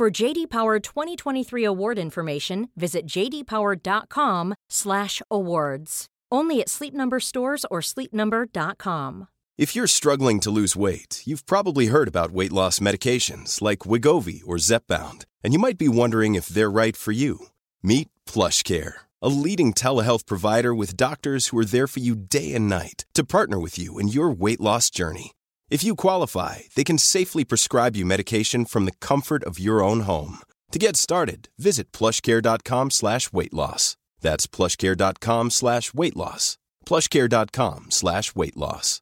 For JD Power 2023 award information, visit jdpower.com/awards. Only at Sleep Number stores or sleepnumber.com. If you're struggling to lose weight, you've probably heard about weight loss medications like Wigovi or Zepbound, and you might be wondering if they're right for you. Meet PlushCare, a leading telehealth provider with doctors who are there for you day and night to partner with you in your weight loss journey. If you qualify, they can safely prescribe you medication from the comfort of your own home. To get started, visit plushcare.com slash weight loss. That's plushcare.com slash weight loss. plushcare.com slash weight loss.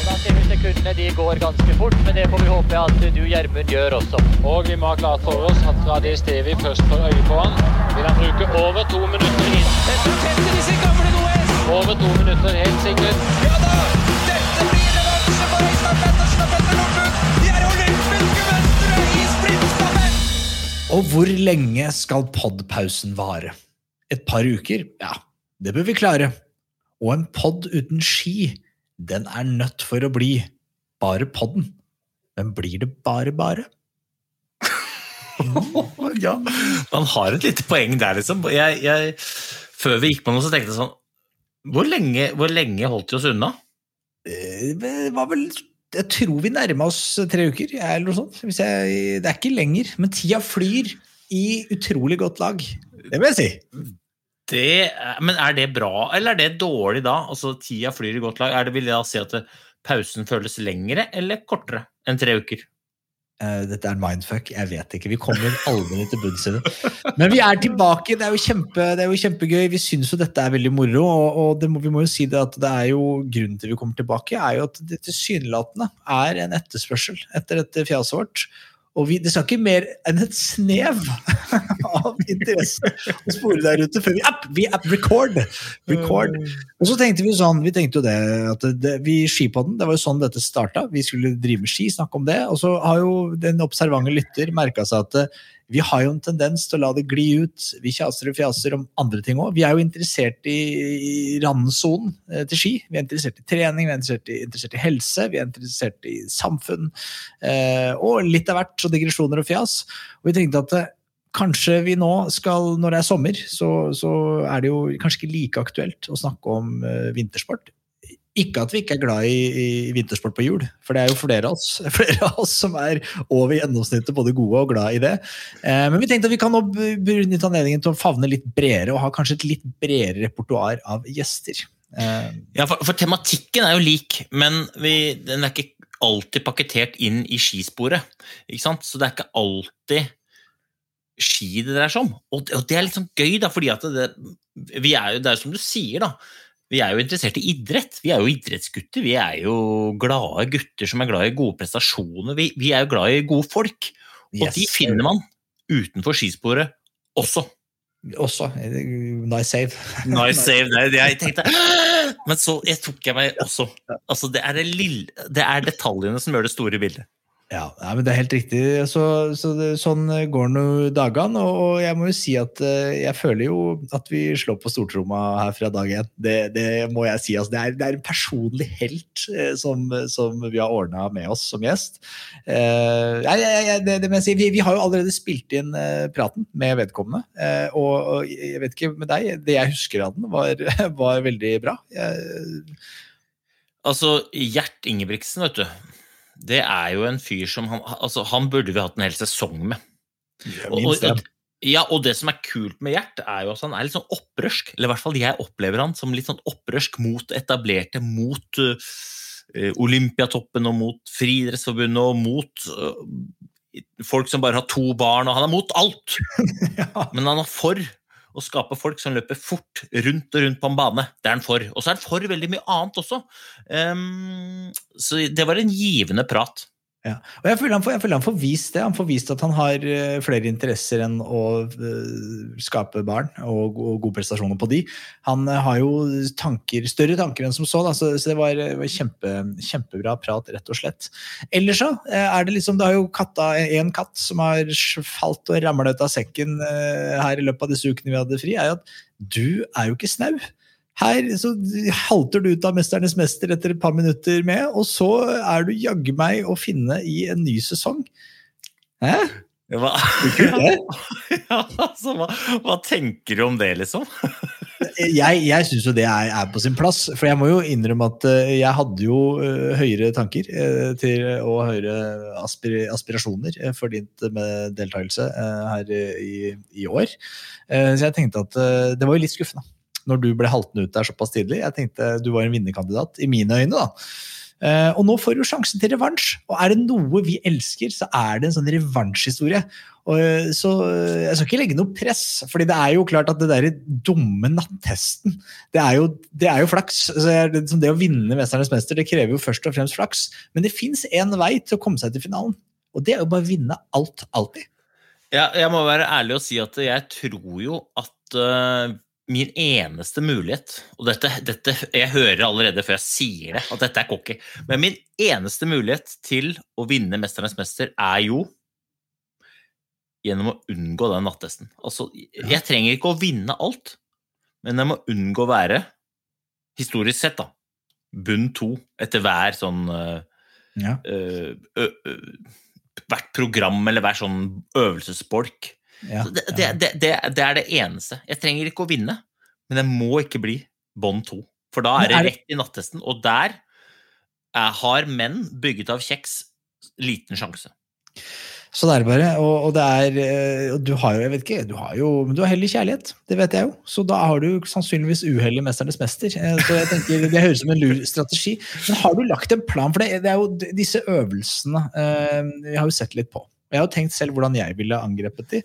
Og Da ser vi sekundene de går ganske fort, men det får vi håpe at du, Gjermund, gjør også. Og vi må ha klart for oss at fra det stedet vi først får øye på han, vil han bruke over to minutter inn. Dette tetter disse gamle OS! Over to minutter, helt sikkert. Ja da! Dette blir revansje for Øystein Pettersen og Petter Northug! De er olympiske mestere i sprintstafett! Og hvor lenge skal podpausen vare? Et par uker? Ja, det bør vi klare. Og en pod uten ski, den er nødt for å bli bare podden. Men blir det bare bare? ja, man har et lite poeng der, liksom. Jeg, jeg, før vi gikk på noe, så tenkte jeg sånn Hvor lenge, hvor lenge holdt vi oss unna? Eh, Det var vel Jeg tror vi nærma oss tre uker, eller noe sånt. Jeg, det er ikke lenger, men tida flyr i utrolig godt lag. Det vil jeg si. Det, men er det bra, eller er det dårlig da? Altså, Tida flyr i godt lag. Er det, vil det da si at pausen føles lengre eller kortere enn tre uker? Eh, Dette er mindfuck, jeg vet ikke. Vi kommer aldri til bunns i det. Men vi er tilbake, det er jo, kjempe, det er jo kjempegøy. Vi syns jo dette er veldig moro, og, og må, vi må jo si det at det er jo grunnen til vi kommer tilbake, er jo at det tilsynelatende er en etterspørsel etter dette fjaset vårt. Og vi, det skal ikke mer enn et snev av interesse å spore der ute før vi app, vi app record. record. Og så tenkte vi sånn, vi tenkte jo det, at det, vi skipodden, det var jo sånn dette starta. Vi skulle drive med ski, snakke om det. Og så har jo den observante lytter merka seg at vi har jo en tendens til å la det gli ut. Vi kjaser og fjaser om andre ting òg. Vi er jo interessert i, randsonen eh, til ski. Vi er interessert i trening, vi er interessert i, interessert i helse, vi er interessert i samfunn. Eh, og litt av hvert, så digresjoner og fjas. Og vi tenkte at eh, kanskje vi nå skal, når det er sommer, så, så er det jo kanskje ikke like aktuelt å snakke om eh, vintersport. Ikke at vi ikke er glad i, i vintersport på hjul, for det er jo flere av oss, flere av oss som er over gjennomsnittet både gode og glad i det. Eh, men vi tenkte at vi kan nå benytte anledningen til å favne litt bredere og ha kanskje et litt bredere repertoar av gjester. Eh, Ja, for, for tematikken er jo lik, men vi, den er ikke alltid pakketert inn i skisporet. Ikke sant? Så det er ikke alltid ski det dreier seg om. Og, det er litt sånn gøy, da, fordi at det, vi er jo, det er som du sier, da. Vi er jo interessert i idrett. Vi er jo idrettsgutter. Vi er jo glade gutter som er glad i gode prestasjoner. Vi, vi er jo glad i gode folk. Og Yes, de finner man utenfor skisporet også. også. Nice save. Nice save der. Jeg tenkte Men så jeg tok jeg meg også Altså, det er, det, lille, det er detaljene som gjør det store bildet. Ja, nei, men det er helt riktig. Så, så det, sånn går nå dagene. Og, og jeg må jo si at eh, jeg føler jo at vi slår på stortromma her fra dag én. Det, det må jeg si. Altså, det, er, det er en personlig helt eh, som, som vi har ordna med oss som gjest. Eh, jeg, jeg, det, det må jeg si, vi, vi har jo allerede spilt inn eh, praten med vedkommende. Eh, og, og jeg vet ikke med deg, det jeg husker av den, var, var veldig bra. Jeg, Altså, Gjert Ingebrigtsen, vet du. Det er jo en fyr som han, altså, han burde vi hatt en hel sesong med. Og, og, minst det. ja, og det som er kult med Gjert, er jo at han er litt sånn opprørsk. Eller i hvert fall jeg opplever han som litt sånn opprørsk mot etablerte, mot uh, Olympiatoppen og mot Friidrettsforbundet og mot uh, folk som bare har to barn, og han er mot alt! Ja. Men han er for å skape folk som løper fort rundt og rundt på en bane. Det er han for. Og så er han for veldig mye annet også. Um, så det var en givende prat. Ja. Og jeg føler, han får, jeg føler han får vist det. Han får vist at han har eh, flere interesser enn å eh, skape barn og, og gode prestasjoner på de. Han eh, har jo tanker, større tanker enn som så, da, så, så det var, var kjempe, kjempebra prat, rett og slett. Ellers så er det liksom Det har jo katta en katt som har falt og ramla ut av sekken her i løpet av disse ukene vi hadde fri, er jo at du er jo ikke snau. Her så halter du ut av 'Mesternes mester' etter et par minutter med, og så er du jaggu meg å finne i en ny sesong. Hæ? Hva, ja, altså, hva, hva tenker du om det, liksom? Jeg, jeg syns jo det er, er på sin plass, for jeg må jo innrømme at eh, jeg hadde jo eh, høyere tanker eh, til, og høyere aspir, aspirasjoner eh, for din deltakelse eh, her i, i år. Eh, så jeg tenkte at eh, det var jo litt skuffende når du ble haltende ut der såpass tidlig. Jeg tenkte du var en vinnerkandidat, i mine øyne, da. Uh, og nå får du sjansen til revansj. Og er det noe vi elsker, så er det en sånn revansjhistorie. Eh, så uh, jeg skal ikke legge noe press, fordi det er jo klart at det der dumme nattesten, det er jo, det er jo flaks. Det, det å vinne Mesternes mester, det krever jo først og fremst flaks. Men det fins én vei til å komme seg til finalen, og det er jo bare å vinne alt, alltid. Ja, jeg må være ærlig og si at jeg tror jo at min eneste mulighet Og dette, dette Jeg hører allerede før jeg sier det, at dette er cocky. Men min eneste mulighet til å vinne Mesternes mester er jo gjennom å unngå den nattesten. Altså, jeg trenger ikke å vinne alt, men jeg må unngå å være, historisk sett, da, bunn to etter hver sånn øh, Ja. øh, ø, ø, hvert program eller hver sånn øvelsesbolk. Ja. Så Det, det, det, det, det er det eneste. Jeg trenger ikke å vinne, men jeg må ikke bli bånd to. For da er det rett i nattesten, og der er, har menn bygget av kjeks liten sjanse. Så det er det bare. Og, og det er eh, Du har jo, jeg vet ikke, du har jo men du har hell i kjærlighet. Det vet jeg jo. Så da har du sannsynligvis uhell i 'Mesternes mester'. Eh, Så jeg tenker Det høres ut som en lur strategi. Men har du lagt en plan for det? Det er jo disse øvelsene eh, vi har jo sett litt på. Jeg har tenkt selv hvordan jeg ville angrepet de,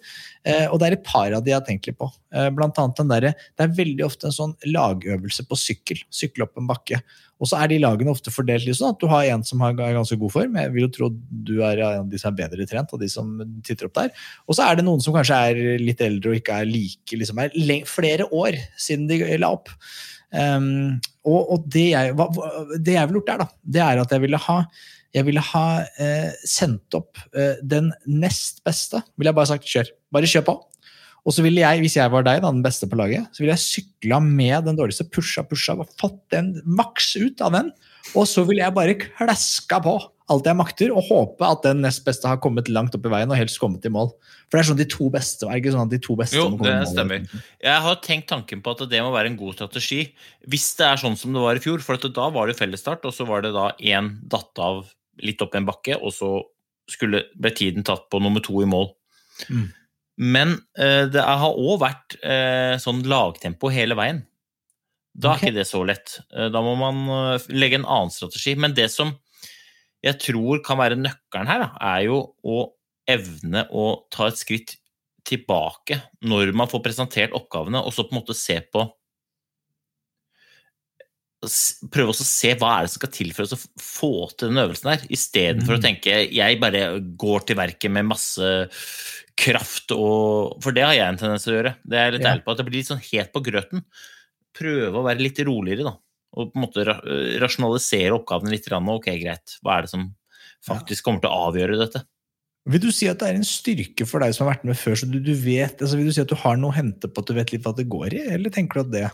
eh, og det er et par av de jeg har tenkt litt på. Eh, Blant annet den der, Det er veldig ofte en sånn lagøvelse på sykkel. Sykle opp en bakke. Og så er de lagene ofte fordelt litt sånn at du har en som er ganske god form. Jeg vil jo tro du er en av de som er bedre trent, og de som titter opp der. Og så er det noen som kanskje er litt eldre og ikke er like liksom er flere år siden de la opp. Um, og og det, jeg, hva- det jeg ville gjort der, da, det er at jeg ville ha jeg ville ha eh, sendt opp eh, den nest beste. Ville jeg bare sagt kjør. Bare kjør på. Og så ville jeg, hvis jeg var deg, da, den beste på laget, så ville jeg sykla med den dårligste, pusha, pusha, fått den maks ut av den. Og så ville jeg bare klaska på alt jeg makter, og håpe at den nest beste har kommet langt opp i veien og helst kommet i mål. For det er sånn de to beste, er ikke sånn at de to beste Jo, det stemmer. Jeg har tenkt tanken på at det må være en god strategi hvis det er sånn som det var i fjor. For at da var det fellesstart, og så var det da én datt av litt opp en bakke, og så skulle, ble tiden tatt på nummer to i mål. Mm. Men eh, det har òg vært eh, sånn lagtempo hele veien. Da er Ok. ikke det så lett. Eh, Da må man eh, legge en annen strategi. Men det som jeg tror kan være nøkkelen her, da, er jo å evne å ta et skritt tilbake når man får presentert oppgavene, og så på en måte se på Prøve å se hva er det som skal til for å få til den øvelsen her, istedenfor Mm. å tenke jeg bare går til verket med masse kraft og For det har jeg en tendens til å gjøre. Det er litt Ja. ærlig på. At det blir litt sånn helt på grøten. Prøve å være litt roligere, da. Og på en måte rasjonalisere oppgavene litt. Ok, greit. Hva er det som faktisk kommer til å avgjøre dette? Vil du si at det er en styrke for deg som har vært med før, så du, du vet, altså vil du si at du har noe å hente på at du vet litt hva det går i, eller tenker du at det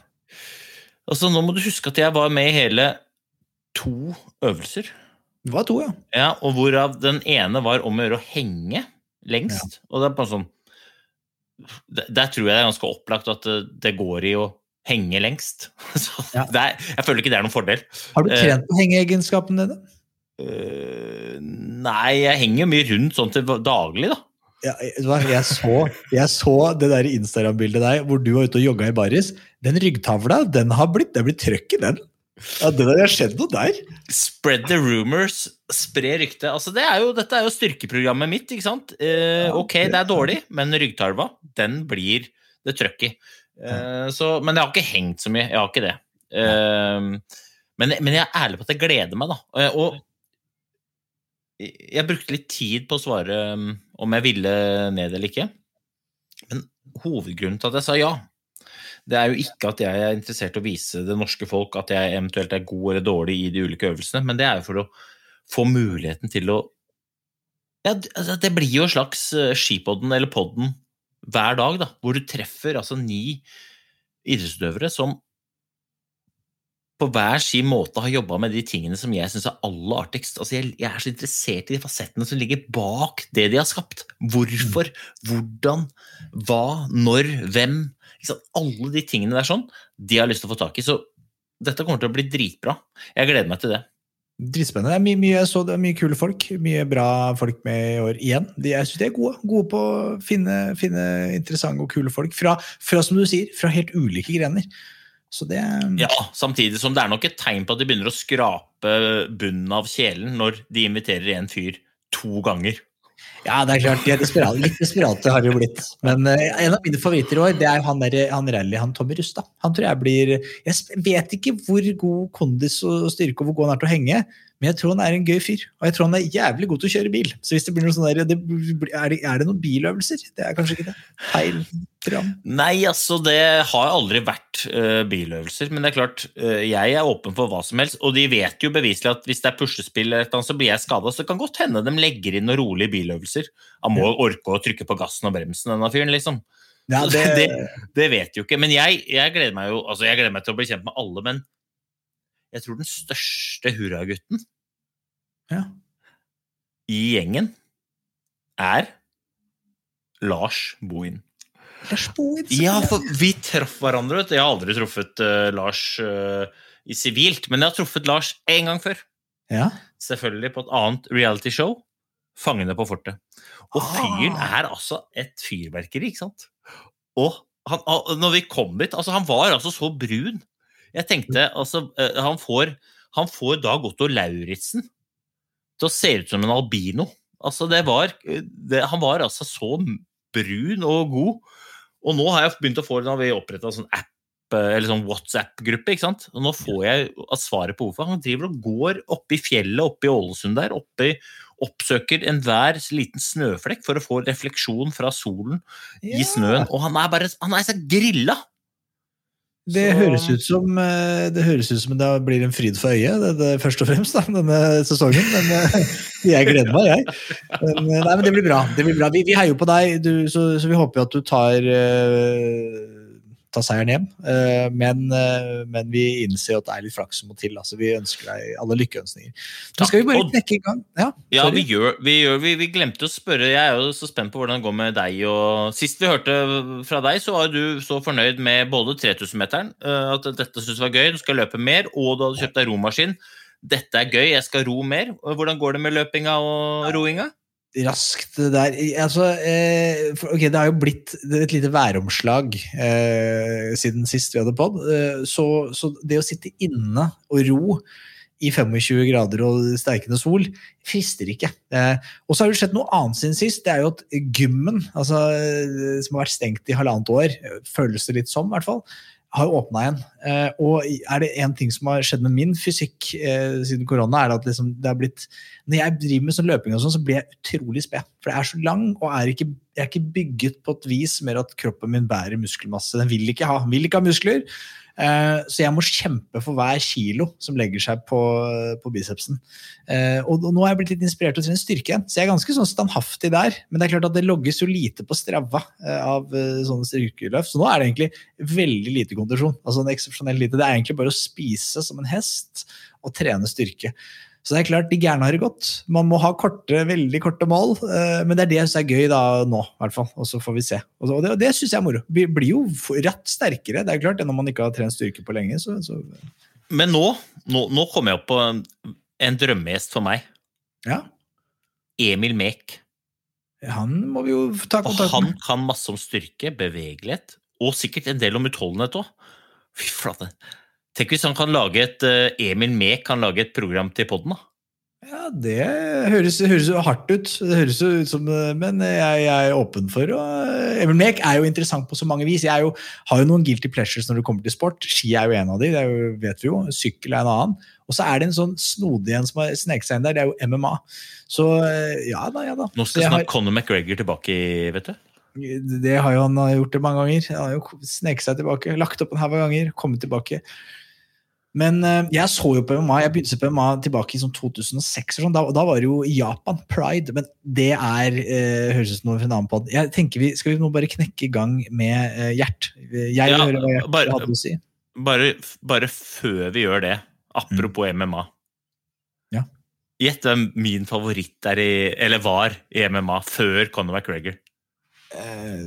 Altså, nå må du huske at jeg var med i hele to øvelser. Det var to, ja. Ja, og hvorav den ene var om å gjøre å henge lengst. Og det er bare sånn Der tror jeg det er ganske opplagt at det, det går i å henge lengst. Så Ja. er, jeg føler ikke det er noen fordel. Har du Eh. trent på hengeegenskapene dine? Uh, nei, jeg henger mye rundt sånn til daglig, da. Du hva, jeg, så, jeg så det der Instagram-bildet der hvor du var ute og jogga i baris. Den ryggtavla, den har blitt, det er blitt trøkk i den. Ja, det har skjedd noe der. Spread the rumors, spre ryktet. Altså, det er jo, dette er jo styrkeprogrammet mitt, ikke sant? Eh, ok, det- er dårlig, men ryggtarva, den blir det trøkk i. Eh, så, men jeg har ikke hengt så mye, jeg har ikke det. Eh, men, men jeg er ærlig på at jeg gleder meg, da. Eh, Og Jeg brukte litt tid på å svare um, om jeg ville ned eller ikke. Men hovedgrunnen til at jeg sa ja, det er jo ikke at jeg er interessert i å vise det norske folk at jeg eventuelt er god eller dårlig i de ulike øvelsene, men det er jo for å få muligheten til å ja, altså, Det blir jo en slags eh, skipodden eller podden hver dag, da, hvor du treffer altså ni idrettsutøvere som på hver sin måte har jobba med de tingene som jeg syns er aller artigst. Altså jeg, jeg, er så interessert i de fasettene som ligger bak det de har skapt. Hvorfor, hvordan, hva, når, hvem. Liksom, alle de tingene der sånn, de har lyst til å få tak i. Så dette kommer til å bli dritbra. Jeg gleder meg til det. Dritspennende. Det er mye, mye, så det er mye kule folk. Mye bra folk med i år igjen. De, jeg synes de er gode. Gode på å finne, finne interessante og kule folk. Fra, fra, som du sier, fra helt ulike grener. Så det Ja, samtidig som det er nok et tegn på at de begynner å skrape bunnen av kjelen når de inviterer en fyr to ganger. Ja, det er klart. De er desperate. Litt desperate har de jo blitt. Men uh, en av mine favoritter i år, det er han, der, han rally, han Tommy Rustad. Han tror jeg blir Jeg vet ikke hvor god kondis og styrke og hvor god han er til å henge, men jeg tror han er en gøy fyr. Og jeg tror han er jævlig god til å kjøre bil. Så hvis det blir noe sånn der, det, er, det, er det noen biløvelser? Det er kanskje ikke det? Feil program? Nei, altså det har aldri vært uh, biløvelser. Men det er klart, uh, jeg er åpen for hva som helst. Og de vet jo beviselig at hvis det er puslespill, så blir jeg skada. Så det kan godt hende de legger inn noen rolige biløvelser. Han må ja. orke å trykke på gassen og bremsen, denne fyren, liksom. Ja, det... det, vet jo ikke. Men jeg, jeg, gleder meg jo altså jeg gleder meg til å bli kjent med alle. men jeg tror den største hurragutten ja. i gjengen er Lars Bohin. Lars Bohin? Ja, for vi traff hverandre. Jeg har aldri truffet uh, Lars uh, i sivilt, men jeg har truffet Lars én gang før. Ja. Selvfølgelig på et annet realityshow, 'Fangene på fortet'. Og ah. fyren er altså et fyrverkeri, ikke sant? Og han, når vi kom dit altså Han var altså så brun jeg tenkte altså eh, Han får, han får Dag Otto Lauritzen til å se ut som en albino. Altså, det var det, Han var altså så brun og god. Og nå har jeg begynt å få Nå har vi oppretta sånn app eh, eller sånn WhatsApp-gruppe. ikke sant? Og nå får jeg svaret på hvorfor. Han driver og går oppe i fjellet oppe i Ålesund der, oppe i, oppsøker enhver liten snøflekk for å få refleksjon fra solen i snøen. Og han er bare han er så grilla! Det høres, ut som, eh, det høres ut som det blir en fryd for øyet, det, det, først og fremst, da, denne sesongen. Men eh, jeg gleder meg, jeg. Men, eh, nei, men det blir bra. Det blir bra. Vi, vi heier på deg, du, så, så, vi håper jo at du tar uh, ta seieren hjem. Eh, men, eh, men, vi innser at det er litt flaks som må til. Altså, vi ønsker deg alle lykkeønskninger. da skal vi bare knekke i gang. Ja, ja vi, gjør, vi, gjør, vi, vi, glemte å spørre. Jeg er jo så spent på hvordan det går med deg. Og sist vi hørte fra deg, så var du så fornøyd med både 3000-meteren, eh, at dette syntes var gøy, du skal løpe mer, og du hadde kjøpt deg romaskin. Dette er gøy, jeg skal ro mer. Hvordan går det med løpinga og roinga? Raskt der altså, eh, Ok, det har jo blitt et lite væromslag eh, siden sist vi hadde pod. Eh, så, så, det å sitte inne og ro i 25 grader og sterkende sol frister ikke. Eh, og så har det skjedd noe annet siden sist. Det er jo at gymmen, altså, eh, som har vært stengt i halvannet år, føles det litt som, i hvert fall, har åpna igjen. Eh, og er det én ting som har skjedd med min fysikk eh, siden korona, er at liksom, det har blitt Når jeg driver med sånn løping, og sånn, så blir jeg utrolig sped. For jeg er så lang, og er ikke, jeg er ikke bygget på et vis mer at kroppen min bærer muskelmasse. Den vil ikke ha, vil ikke ha muskler. Eh, så jeg må kjempe for hver kilo som legger seg på, på bicepsen. Eh, og nå har jeg blitt litt inspirert til å trene styrke igjen, så jeg er ganske sånn standhaftig der. Men det er klart at det logges jo lite på Strava eh, av sånne styrkeløft, så nå er det egentlig veldig lite kondisjon. Altså en eksepsjonell lite. Det er egentlig bare å spise som en hest og trene styrke. Så det er klart, de gærne har det godt. Man må ha korte, veldig korte mål. Eh, men det er det jeg syns er gøy da nå, i hvert fall. Og så får vi se. Og det, det syns jeg er moro. Vi blir jo rett sterkere, det er klart, enn om man ikke har trent styrke på lenge. Så, så. Men nå, nå, nå kommer jeg opp på en, drømmegjest for meg. Ja. Emil Mek. Han må vi jo ta kontakt med. Og han kan masse om styrke, bevegelighet, og sikkert en del om utholdenhet òg. Fy flate. Tenk hvis han kan lage et eh, Emil Mek kan lage et program til poden, da. Ja, det høres, høres jo hardt ut. Det høres jo ut som, Men jeg, jeg er åpen for å Emil Mek er jo interessant på så mange vis. Jeg er jo, har jo noen guilty pleasures når det kommer til sport. Ski er jo en av de, det jo, vet vi jo. Sykkel er en annen. Og så er det en sånn snodig en som har sneket seg inn der, det er jo MMA. Så ja da, ja da. Nå skal snart har- Conor McGregor tilbake, i- vet du. Det har jo han gjort det mange ganger. Han har jo sneket seg tilbake, lagt opp en haug av ganger, kommet tilbake. Men eh, jeg så jo på MMA, jeg begynte på MMA tilbake i sånn 2006. og sånn, da, da var det jo Japan, Pride. Men det er eh, høres ut som noe fra en annen pod. Jeg tenker vi, Skal vi nå bare knekke i gang med eh, Gjert? Jeg vil Ja, høre hva Gjert bare- hadde å si. Bare, bare før vi gjør det, apropos MMA. Ja. Gjett hvem min favoritt er i, eller var i MMA før Conor McGregor. Eh,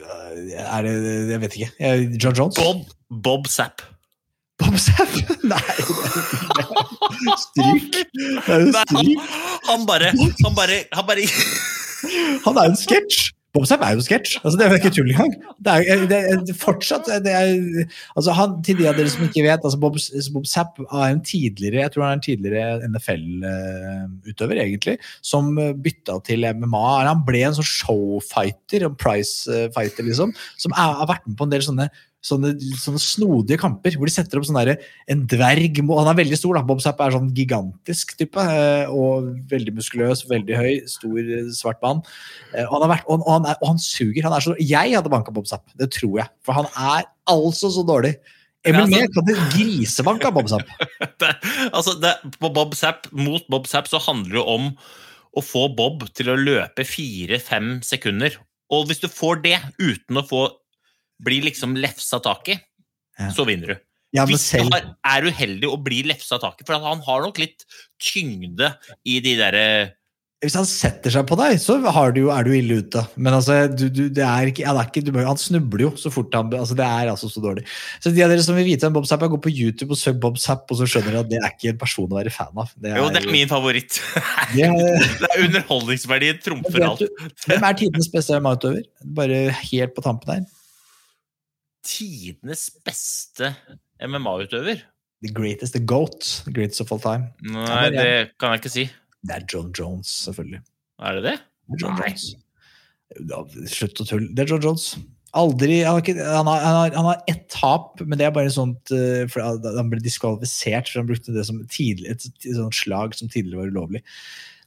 er det Jeg vet ikke. John Jones? Bob, Bob Zapp. Bob Sapp? Nei, stryk. Han, han bare Han bare, han bare Han er jo en sketsj! Bob Sapp er jo en sketsj. Altså, det er jo ikke tull engang. Det er, det er, fortsatt det er, altså, han, Til de av dere som ikke vet, altså Bob, Bob Sapp er en tidligere jeg tror han er en tidligere NFL-utøver, egentlig, som bytta til MMA. Han ble en sånn showfighter, en prizefighter, liksom, som har vært med på en del sånne Sånne, sånne snodige kamper hvor de setter opp sånn derre en dverg Han er veldig stor, da. Bob Sapp er sånn gigantisk type. eh, Og veldig muskuløs, veldig høy, stor, eh, svart mann. Eh, Og han, har vært, og, han er, og han suger. Han er så, jeg hadde banka Bob Zapp, det tror jeg. For han er altså så dårlig. Emil Mehr kan Mek grisebank av Bob Zapp. det, altså det, På Bob Zapp, Mot Bob Zapp så handler det om å få Bob til å løpe fire-fem sekunder. Og hvis du får det uten å få bli liksom lefsa tak i, Ja. så vinner du. Ja, Hvis du selv, har, er uheldig og blir lefsa tak i, for han har nok litt tyngde i de derre hvis han setter seg på deg, så har du er du ille ute. Men altså, du, du, det er ikke, er ikke, du, han snubler jo så fort han altså Det er altså så dårlig. Så de av dere som vil vite om Bob Zapp er, gå på YouTube og søk Bob Zapp, og så skjønner dere at det er ikke en person å være fan av. Det Jo, det er min favoritt. det er, Det er underholdningsverdien trumfer alt. hvem er tidenes beste MMA-utøver? Bare helt på tampen her. Tidenes beste MMA-utøver? The greatest, the goat. The greatest of all time. Nei, det kan jeg ikke si. Det er John Jones, selvfølgelig. Er det det? Det er John Nei. Jones. Slutt å tulle. Det er John Jones. Aldri, han, har ikke, han, har, han, har, han har ett tap, men det er bare sånt eh, for Han ble diskvalifisert, for han brukte det som tidlig, et, et sånt slag som tidligere var ulovlig.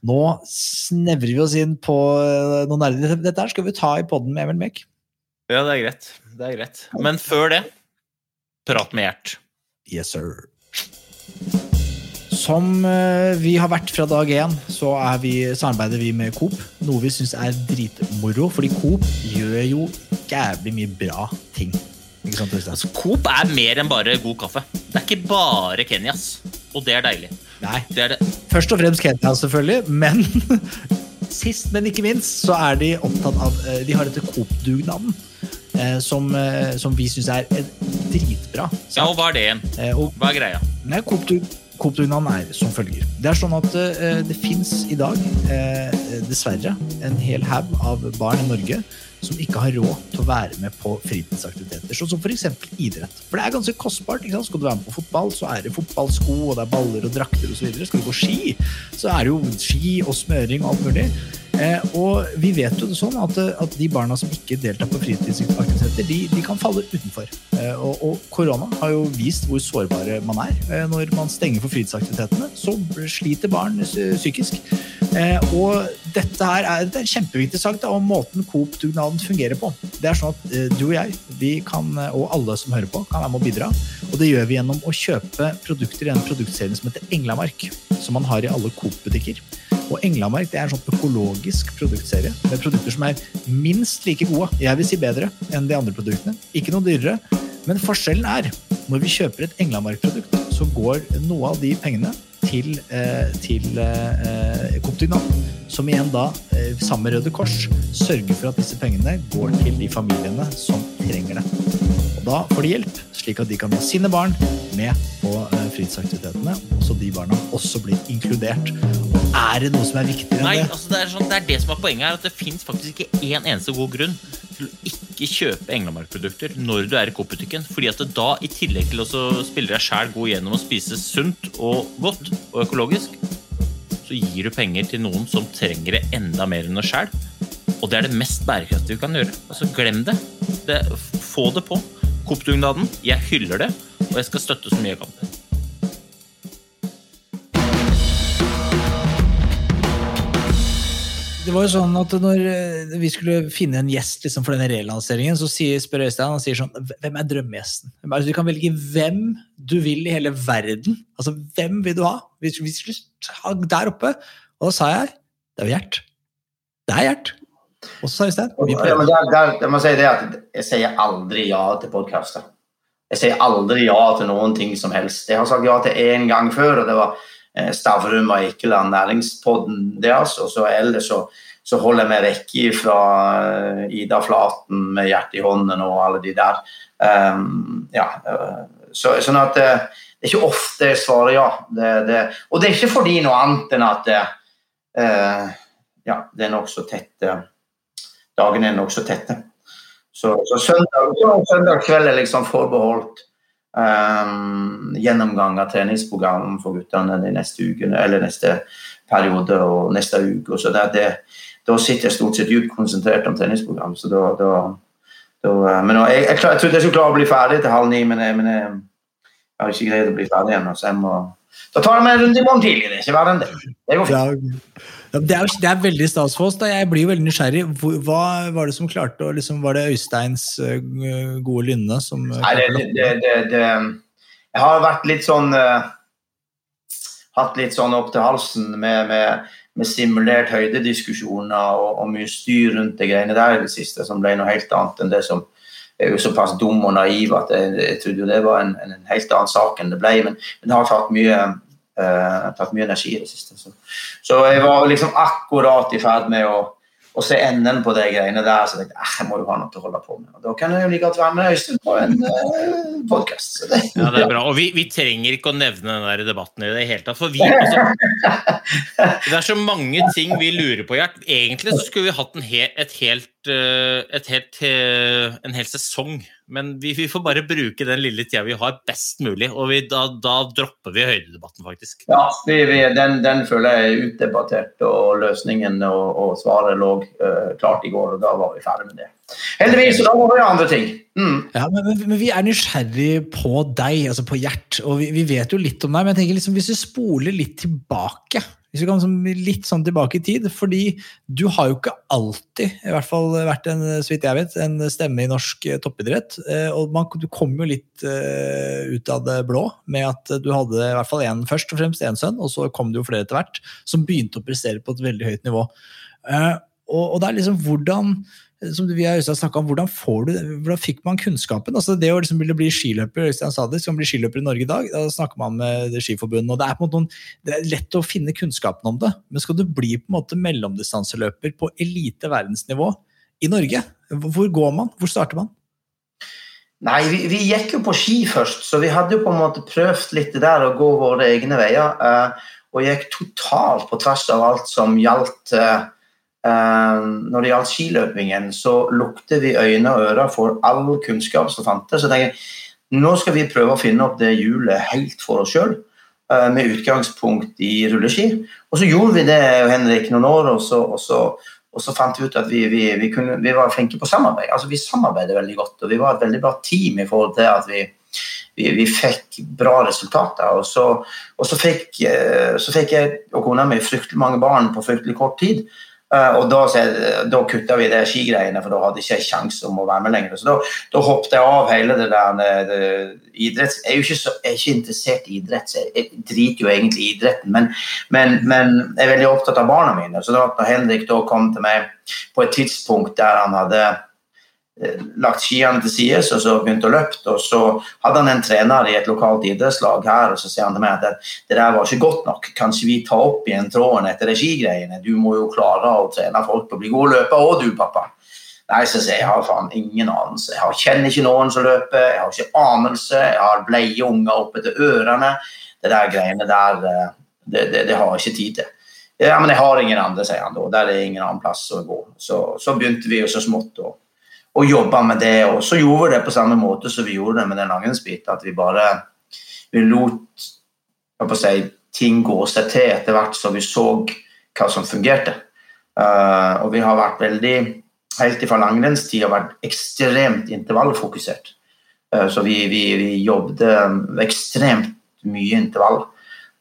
Nå snevrer vi oss inn på eh, noen nerder. Dette her skal vi ta i poden med Emil Mek. Ja, det er greit. Det er greit. Men før det, prat med Gjert. Yes, sir. Som eh, vi har vært fra dag én, så er vi, samarbeider vi med Coop. Noe vi syns er dritmoro, fordi Coop gjør jo jævlig mye bra ting. Altså, Coop er mer enn bare god kaffe. Det er ikke bare Kenyas. Og det er deilig. Nei. Det er det. Først og fremst Kenya, selvfølgelig, men sist, men ikke minst, så er de opptatt av eh, De har dette Coop-dugnaden, eh, som, eh, som vi syns er dritbra. dritbra. Ja, og hva er det igjen? Hva er greia? Nei, Coop-dug- Coop-dugnaden er som følger. Det er sånn at det fins i dag, dessverre, en hel haug av barn i Norge som ikke har råd til å være med på fritidsaktiviteter, sånn som f.eks. idrett. For det er ganske kostbart. ikke sant? Skal du være med på fotball, så er det fotballsko, og det er baller og drakter osv. Skal du gå ski, så er det jo ski og smøring og alt mulig. Eh, og vi vet jo det sånn at, eh, at de barna som ikke deltar på fritidsaktiviteter, de, de kan falle utenfor. Eh, og, og korona har jo vist hvor sårbare man er. Når man stenger for fritidsaktivitetene, så sliter barn psykisk. Og dette her er, det er kjempeviktig sak da, om måten Coop-dugnaden fungerer på. Det er sånn at du og jeg, vi kan, og alle som hører på, kan være med å bidra. Og det gjør vi gjennom å kjøpe produkter i en produktserie som heter Englamark, som man har i alle Coop-butikker. Og Englamark det er en sånn økologisk produktserie med produkter som er minst like gode, jeg vil si bedre, enn de andre produktene. Ikke noe dyrere. Men forskjellen er, når vi kjøper et Englandmark-produkt, så går noe av de pengene til, eh, til eh, Coop-dugnaden, som igjen da, eh, sammen med Røde Kors, sørger for at disse pengene går til de familiene som trenger det. Og da får de hjelp, slik at de kan ha sine barn med på eh, fritidsaktivitetene, så de barna også blir inkludert. Er det noe som er viktigere Nei, enn det? altså det, er sånn, det er det som er poenget her, at det fins faktisk ikke én eneste god grunn til å ikke kjøpe Englamark-produkter når du er i Coop-butikken. Fordi at det da, i tillegg til å spille deg sjæl god gjennom å spise sunt og godt og økologisk, så gir du penger til noen som trenger det enda mer enn oss sjæl. Og det er det mest bærekraftige vi kan gjøre. Altså, glem det. det få det på. Coop-dugnaden. Jeg hyller det, og jeg skal støtte så mye jeg kan. Det var jo sånn at når eh, vi skulle finne en gjest liksom, for denne relanseringen, så sier, spør Øystein han sier sånn Hvem er drømmegjesten? Altså, du kan velge hvem du vil i hele verden. Altså, Hvem vil du ha? Vi, vi skulle ha der oppe. Og da sa jeg det er jo Gjert. Det er Gjert. Og så sa Øystein vi prøver. men der, der, jeg må si det at jeg sier aldri ja til podkaster. Jeg sier aldri ja til noen ting som helst. Jeg har sagt ja til én gang før, og det var Stavrum og Eikeland, næringspodden deres. Og så ellers så, så holder jeg meg vekk fra eh, Ida Flaten med hjertet i hånden og alle de der. Um, ja, eh, så, sånn at eh, det er ikke ofte jeg svarer ja. Det, det, og det er ikke fordi noe annet enn at det, uh, ja, det er nokså tett eh, Dagene er nokså tette. Så, så søndag, så søndag kveld er liksom forbeholdt um, gjennomgang av treningsprogram for guttene de neste ukene, eller neste periode og neste uke. Så det, det, da sitter jeg stort sett dypt konsentrert om treningsprogram. så da, da, da men nå, jeg, jeg, jeg trodde jeg skulle klare å bli ferdig til halv ni, men jeg, men jeg, jeg har ikke greid å bli ferdig ennå. Jeg da tar jeg meg en runde i morgen tidlig. Det er ikke verre enn det. Det går fint. Det, er, det er veldig stas for oss. da. Jeg blir veldig nysgjerrig. Hva var det som klarte å liksom, Var det Øysteins eh, gode lynne som eh, Nei, det, det, det, det, Jeg har vært litt sånn uh, Hatt litt sånn opp til halsen med, med, med simulert høydediskusjoner og, og mye styr rundt de greiene der i det siste, som ble noe helt annet enn det som jeg er jo såpass dum og naiv at jeg, jeg trodde jo det var en, en helt annen sak enn det ble. Men, men det har tatt mye, eh, tatt mye energi i det siste. Så, så jeg var liksom akkurat i ferd med å, å se enden på de greiene der. Så jeg tenkte "Eh, jeg må jo ha noe til å holde på med. Og da kan jeg jo like godt være med Øystein på en uh, podkast. Ja, det er bra. Og vi, vi trenger ikke å nevne den der debatten i det hele tatt. For vi, altså, det er så mange ting vi lurer på, Gjert. Egentlig så skulle vi hatt en, he, et helt, eh, et helt, eh, en hel sesong. Men vi, vi får bare bruke den lille tida vi har, best mulig. Og vi, da, da dropper vi høydedebatten, faktisk. Ja, vi, vi, den, den føler jeg er utdebattert, og løsningen og, og svaret lå uh, klart i går, og da var vi ferdig med det. Heldigvis, så da må vi gjøre andre ting. Mm. Ja, men, men, men vi er nysgjerrig på deg, altså på Gjert, og vi, vi vet jo litt om deg. Men jeg tenker liksom, hvis du spoler litt tilbake, hvis vi kan litt sånn tilbake i tid, fordi du har jo ikke alltid, i hvert fall vært en, så vidt jeg vet, en stemme i norsk eh, toppidrett. eh, Og man, du kom jo litt eh, ut av det blå med at du hadde i hvert fall en, først og fremst én sønn, og så kom det jo flere etter hvert, som begynte å prestere på et veldig høyt nivå. Og, og det er liksom hvordan som vi har snakket om, hvordan, du, hvordan fikk man kunnskapen? Altså det å liksom ville bli skiløper Øystein sa det, skal bli skiløper i Norge i dag, da snakker man med det Skiforbundet. og Det er noen, det er lett å finne kunnskapen om det, men skal du bli på en måte mellomdistanseløper på elite verdensnivå i Norge, hvor går man? Hvor starter man? Nei, vi, vi gikk jo på ski først, så vi hadde jo på en måte prøvd litt det der å gå våre egne veier. eh, og gikk totalt på tvers av alt som gjaldt eh, Når det gjaldt skiløpingen, så lukter vi øyne og ører for all kunnskap som fantes. Så tenker jeg nå skal vi prøve å finne opp det hjulet helt for oss sjøl, med utgangspunkt i rulleski. Og så gjorde vi det Henrik, noen år, og så, og så, og så fant vi ut at vi, vi, vi, kunne, vi var flinke på samarbeid. Altså Vi samarbeidet veldig godt, og vi var et veldig bra team i forhold til at vi, vi, vi fikk bra resultater. Og så, og så, fikk, eh, så fikk jeg og kona mi fryktelig mange barn på fryktelig kort tid. Eh, Og da, da kutta vi det skigreiene, for da hadde jeg ikke kjangs om å være med lenger. Så da, da hoppet jeg av hele det der det, det, idretts... Jeg er jo ikke, så, jeg er ikke interessert i idrett, så jeg, driter jo egentlig i idretten. Men, men, men jeg er veldig opptatt av barna mine. Så da når Henrik da kom til meg på et tidspunkt der han hadde eh, lagt skiene til side og så begynte å løpe, og så hadde han en trener i et lokalt idrettslag her, og så sier han til meg at det, der var ikke godt nok. Kanskje vi tar opp igjen tråden etter de skigreiene? Du må jo klare å trene folk på å bli gode løpere òg, du, pappa. Nei, så sier jeg, jeg har faen ingen anelse. Jeg kjenner ikke noen som løper, jeg har ikke anelse, jeg har bleie unger oppe til ørene. Det der greiene der, eh, det, det, det har jeg ikke tid til. Ja, men jeg har ingen andre, sier han da. Der er ingen annen plass å gå. Så, så begynte vi jo så smått å, å jobba med det, og så gjorde vi det på samme måte som vi gjorde det med den langrennsbiten, at vi bare vi lot si, ting gå seg til etter hvert så vi så hva som fungerte. Uh, og vi har vært veldig, helt fra langrennstida, vært ekstremt intervallfokusert. Uh, så vi, vi, vi jobbet ekstremt mye intervall.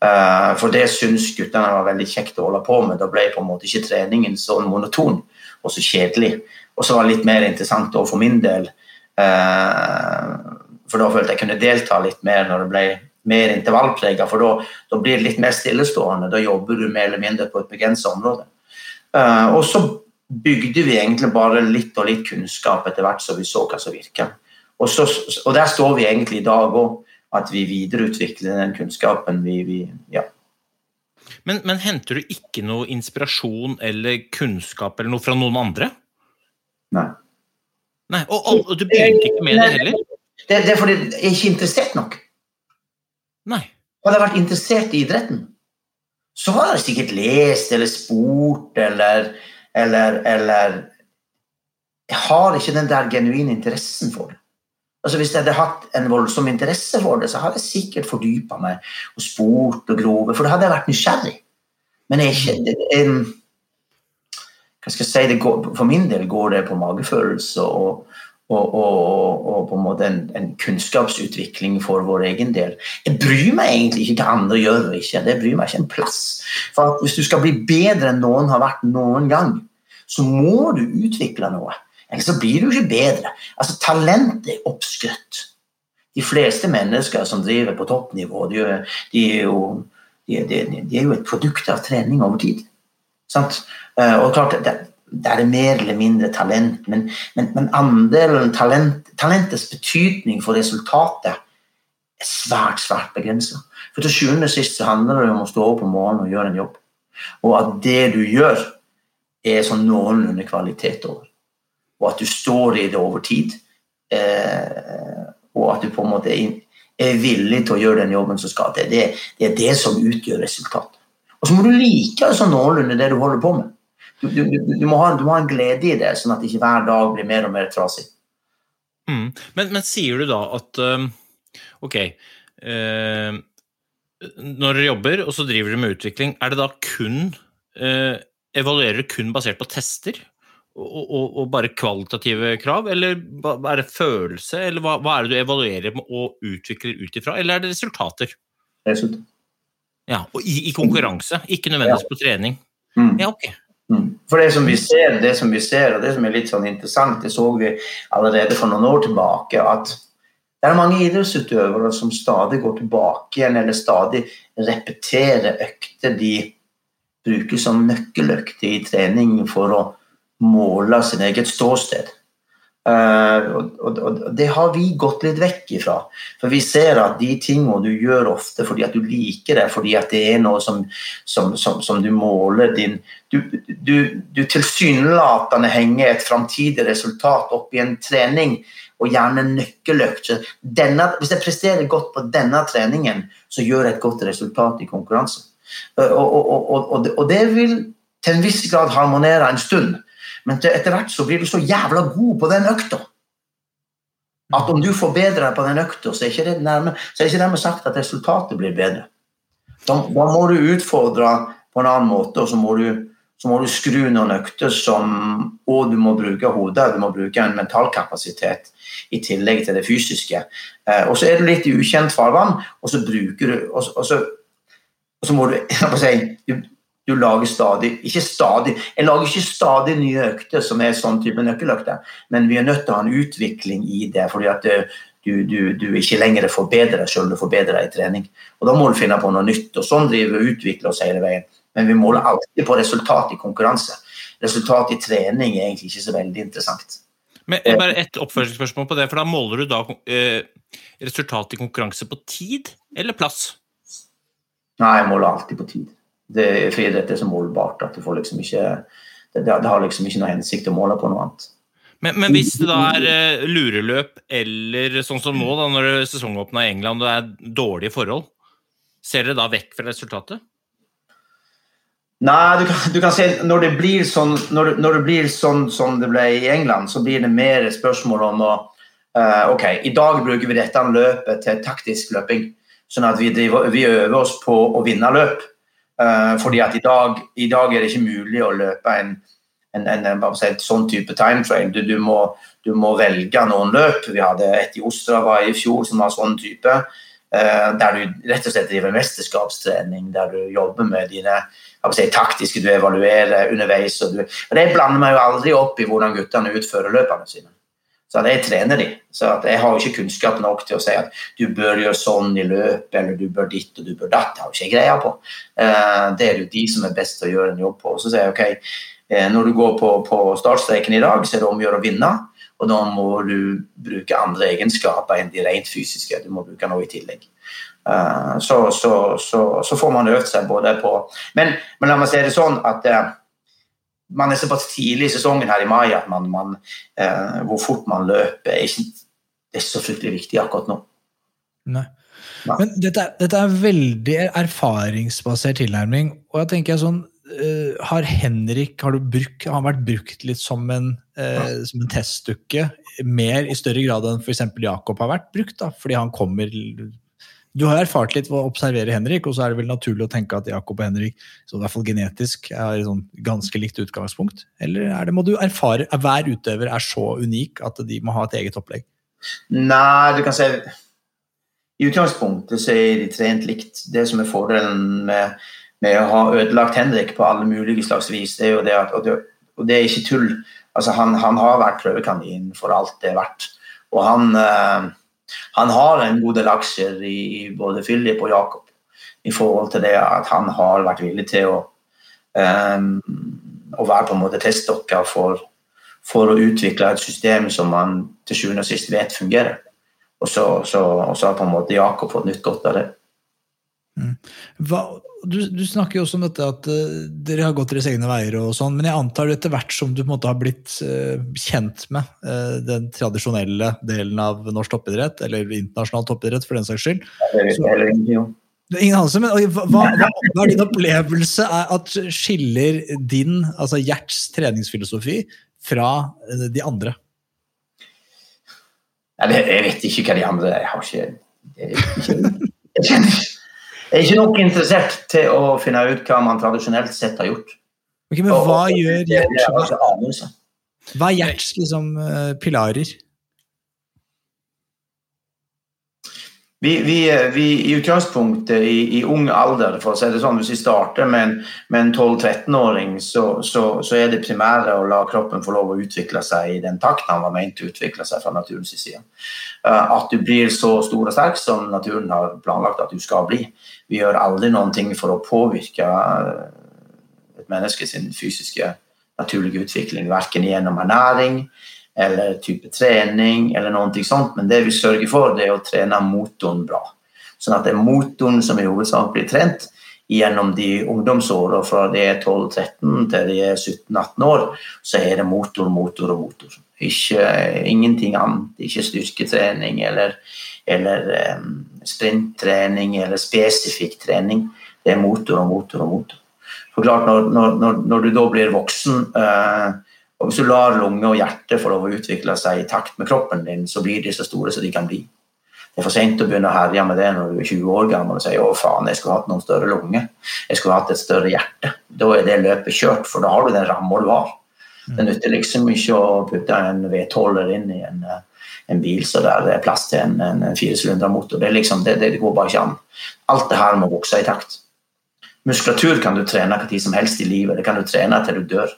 Uh, for det syns guttene var veldig kjekt å holde på med. Da ble på en måte ikke treningen så monoton og så kjedelig. Og så var det litt mer interessant for min del. For da følte jeg kunne delta litt mer når det ble mer intervallprega, for da, blir det litt mer stillestående. Da jobber du mer eller mindre på et begrenset område. Uh, og så bygde vi egentlig bare litt og litt kunnskap etter hvert som vi så hva som virka. Og, og der står vi egentlig i dag òg, at vi videreutvikler den kunnskapen vi, vi ja. Men, men, henter du ikke noe inspirasjon eller kunnskap eller noe fra noen andre? Nei. Nei og, og, du begynte ikke med det heller? Det, det er fordi jeg er ikke interessert nok. Nei. Hadde jeg vært interessert i idretten, så hadde jeg sikkert lest eller spurt eller, eller, eller Jeg har ikke den der genuine interessen for det. Altså Hvis jeg hadde hatt en voldsom interesse for det, så hadde jeg sikkert fordypa meg og spurt og grove, for da hadde jeg vært nysgjerrig. Men jeg er ikke hva skal jeg si, går, For min del går det på magefølelse og, og, og, og, på en måte en, en, kunnskapsutvikling for vår egen del. Jeg bryr meg egentlig ikke hva andre gjør ikke. Det bryr meg ikke en plass. For Hvis du skal bli bedre enn noen har vært noen gang, så må du utvikle noe. Ellers så blir du ikke bedre. Altså, Talent er oppskrytt. De fleste mennesker som driver på toppnivå, de, de, de, de er, jo, et produkt av trening over tid. Sant? Eh, og klart, det, er mer eller mindre talent, men, men, men andelen talent, talentets betydning for resultatet er svært, svært begrensa. For til sjuende og sist så handler det om å stå opp om morgenen og gjøre en jobb. Og at det du gjør, er sånn noenlunde kvalitet over. Og at du står i det over tid. Eh, og at du på en måte er, er, villig til å gjøre den jobben som skal til. Det, det, er det som utgjør resultatet. Og så må du like altså, noenlunde det du holder på med. Du, du, du, må ha, du, må ha, en glede i det, sånn at ikke hver dag blir mer og mer trasig. Mm. Men, men, sier du da at Ok uh, Når dere jobber, og så driver dere med utvikling, er det da kun uh, Evaluerer dere kun basert på tester? Og, og, og, bare kvalitative krav, eller er det følelse, eller hva, hva er det du evaluerer og utvikler ut ifra, eller er det resultater? Resultat. Ja, og i, i konkurranse, ikke nødvendigvis ja. på trening. Mm. Ja, ok. Mm. For det som vi ser, det som vi ser, og det som er litt sånn interessant, det så vi allerede for noen år tilbake, at det er mange idrettsutøvere som stadig går tilbake igjen, eller stadig repeterer økter de bruker som nøkkeløkter i trening for å måle sin eget ståsted. Uh, og, og, og, Det har vi gått litt vekk ifra. For vi ser at de tingene du gjør ofte fordi at du liker det, fordi at det er noe som, som, som, som du måler din Du, du, du tilsynelatende henger et framtidig resultat opp i en trening, og gjerne nøkkeløkt. Hvis jeg presterer godt på denne treningen, så gjør jeg et godt resultat i konkurranse. Uh, og, og det vil til en viss grad harmonere en stund. Men etter hvert så blir du så jævla god på den økta at om du forbedrer deg på den økta, så er ikke det nærme, så er ikke dermed sagt at resultatet blir bedre. Da, da, må du utfordre på en annen måte, og så må du, så må du skru noen økter som Og du må bruke hodet, du må bruke en mental kapasitet i tillegg til det fysiske. Eh, og så er du litt i ukjent farvann, og så bruker du og, og, så, og så må du, si, du du lager stadig Ikke stadig, jeg lager ikke stadig nye økter som er sånn type nøkkeløkter, men vi er nødt til å ha en utvikling i det. fordi at eh, du, du, du ikke lenger forbedrer deg sjøl, du forbedrer deg i trening. Og Da må du finne på noe nytt. og Sånn driver vi og utvikler oss hele veien. Men vi måler alltid på resultat i konkurranse. Resultat i trening er egentlig ikke så veldig interessant. Men bare Et oppfølgingsspørsmål på det, for da måler du da eh, resultat i konkurranse på tid eller plass? Nei, jeg måler alltid på tid det, friidrett er så målbart at du får liksom ikke det, det, har liksom ikke noe hensikt å måle på noe annet. Men, men hvis det da er uh, lureløp eller sånn som nå, da, når sesongåpna i England og det er dårlige forhold, ser dere da vekk fra resultatet? Nei, du kan, du kan si når det blir sånn når, når, det blir sånn som det ble i England, så blir det mer spørsmål om å uh, Ok, i dag bruker vi dette løpet til taktisk løping Sånn at vi, driver, vi øver oss på å vinne løp. Eh, fordi at i dag, i dag er det ikke mulig å løpe en, en, en, en sånn type time trail. Du, du, må, du må velge noen løp. Vi hadde et i Ostrava i fjor som var sånn type. Uh, der du rett og slett driver mesterskapstrening, der du jobber med dine si, taktiske, du evaluerer underveis. Og, du, og Det blander meg jo aldri opp i hvordan guttene utfører løpene sine. Så jeg trener de. Så jeg har jo ikke kunnskap nok til å si at du bør gjøre sånn i løpet, eller du bør ditt og du bør datt. Det har jo ikke jeg greia på. Eh, det er jo de som er best til å gjøre en jobb på. Så sier jeg ok, eh, når du går på, på startstreken i dag, så er det om å gjøre å vinne. Og da må du bruke andre egenskaper enn de rent fysiske. Du må bruke noe i tillegg. Eh, så, så, så, så får man øvd seg både på Men, men la meg si det sånn at man er såpass tidlig i sesongen her i mai at man, man, eh, hvor fort man løper, er ikke det så fryktelig viktig akkurat nå. Nei. Nei. Men dette, dette er veldig erfaringsbasert tilnærming. Og jeg tenker sånn Uh, Har Henrik har, du brukt, har han vært brukt litt som en, eh, som en testdukke mer i større grad enn f.eks. Jakob har vært brukt? da, Fordi han kommer Du har erfart litt ved å observere Henrik, og så er det vel naturlig å tenke at Jakob og Henrik så i hvert fall genetisk er sånn ganske likt utgangspunkt? Eller er det, må du erfare at hver utøver er så unik at de må ha et eget opplegg? Nei, du kan si I utgangspunktet så er de trent likt. Det som er fordelen med, med å ha ødelagt Henrik på alle mulige slags vis, det er jo det at Og det, og det er ikke tull. Altså, han, han har vært prøvekanin for alt det er verdt. Og han, eh, han har en god del aksjer i, i både Philip og Jakob i forhold til det at han har vært villig til å um, å være på en måte testdokker for, for å utvikle et system som man til sjuende og sist vet fungerer. Og så, så, og så har på en måte Jakob fått nytt godt av det. Hva, du, du snakker jo også om dette at uh, dere har gått deres egne veier, og sånn, men jeg antar etter hvert som du på en måte har blitt uh, kjent med uh, den tradisjonelle delen av norsk toppidrett, eller internasjonal toppidrett for den saks skyld. Så- Ingen anelse, men hva, hva, hva, er din opplevelse at skiller din, altså Gjerts treningsfilosofi, fra de andre? Jeg vet ikke hva de andre Jeg har ikke Jeg, ikke, jeg, jeg er ikke nok interessert til å finne ut hva man tradisjonelt sett har gjort. Ok, men hva Og- gjør Gjerts, anelse. hva er Gjerts liksom, eh, pilarer? Vi, vi, vi I utgangspunktet, i, i ung alder, for å si det sånn, hvis vi starter med en, en 12-13-åring, så, så, så er det primære å la kroppen få lov å utvikle seg i den takten han var ment å utvikle seg fra naturens side. Eh, At du blir så stor og sterk som naturen har planlagt at du skal bli. Vi gjør aldri noen ting for å påvirke eh, et menneske sin fysiske naturlige utvikling, verken gjennom ernæring eller type trening eller noe sånt, men det vi sørger for, det er å trene motoren bra. Sånn at det er motoren som i hovedsak blir trent gjennom de ungdomsårene fra de er 12-13 til de er 17-18 år, så er det motor, motor og motor. Ikke, ingenting annet. Ikke styrketrening eller, eller eh, sprinttrening eller spesifikk trening. Det er motor og motor og motor. For klart, når, når, når, du da blir voksen eh, og Hvis du lar lunge og hjerte få lov å utvikle seg i takt med kroppen din, så blir de så store som de kan bli. Det er for sent å begynne å herje med det når du er 20 år gammel og sier å faen, jeg skulle hatt noen større lunge. Jeg skulle hatt et større hjerte. Da er det løpet kjørt, for da har du den ramma du har. Det nytter liksom ikke å putte en V12-er inn i en, eh, en bil så der det er plass til en, en, en firesylindra-motor. Det, liksom, det, det går bare ikke an. Alt det her må vokse i takt. Muskulatur kan du trene hva tid som helst i livet. Det kan du trene til du dør.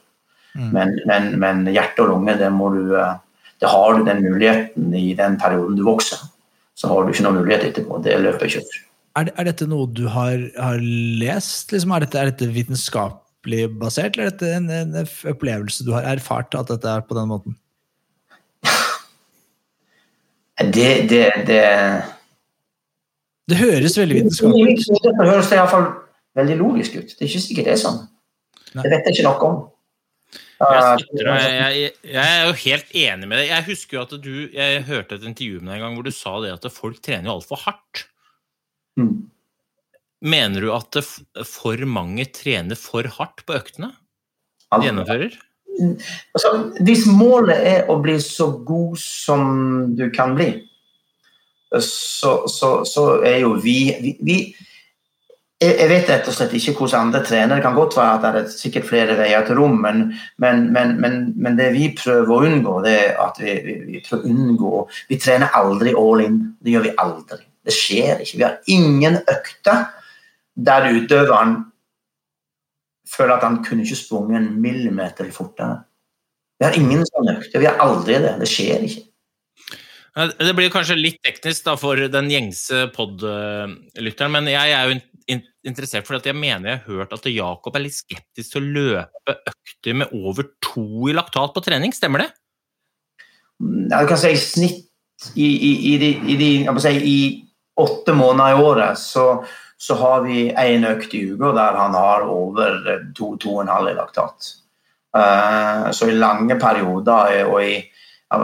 Men, men, men hjerte og lunge, det, må du, eh, det har du den muligheten i den perioden du vokser. Så har du ikke noen mulighet etterpå. Det løper ikke. Er, er dette noe du har, har lest? Liksom, er, dette, er dette vitenskapelig basert, eller er dette en, en opplevelse du har erfart at dette er på den måten? Det, det, det Det høres veldig vitenskapelig ut. Det høres iallfall veldig logisk ut. Det er ikke sikkert det er sånn. Nei. Det vet jeg ikke noe om. Deg. jeg, jeg, jeg er jo helt enig med deg. Jeg husker jo at du Jeg hørte et intervju med deg en gang hvor du sa det at folk trener jo altfor hardt. mm. Mener du at for mange trener for hardt på øktene de gjennomfører? Altså, hvis målet er å bli så god som du kan bli, så, så, så er jo vi, vi, vi jeg, vet rett og slett ikke hvordan andre trener. Det kan godt være at det er sikkert flere veier til rom, men, men, men, men det vi prøver å unngå, det er at vi, vi, vi prøver å unngå Vi trener aldri all in. Det gjør vi aldri. Det skjer ikke. Vi har ingen økter der utøveren føler at han kunne ikke sprunget en millimeter fortere. Vi har ingen sånne økter. Vi har aldri det. Det skjer ikke. Det blir kanskje litt teknisk da, for den gjengse pod-lytteren, men jeg er jo interessert fordi jeg mener jeg har hørt at Jakob er litt skeptisk til å løpe økter med over to i laktat på trening, stemmer det? Ja, du kan si i snitt i, i, i, de, i, de, si, i åtte måneder i året så, så har vi én økt i uka der han har over to-to-og-en-halv i laktat. Uh, så i lange perioder og i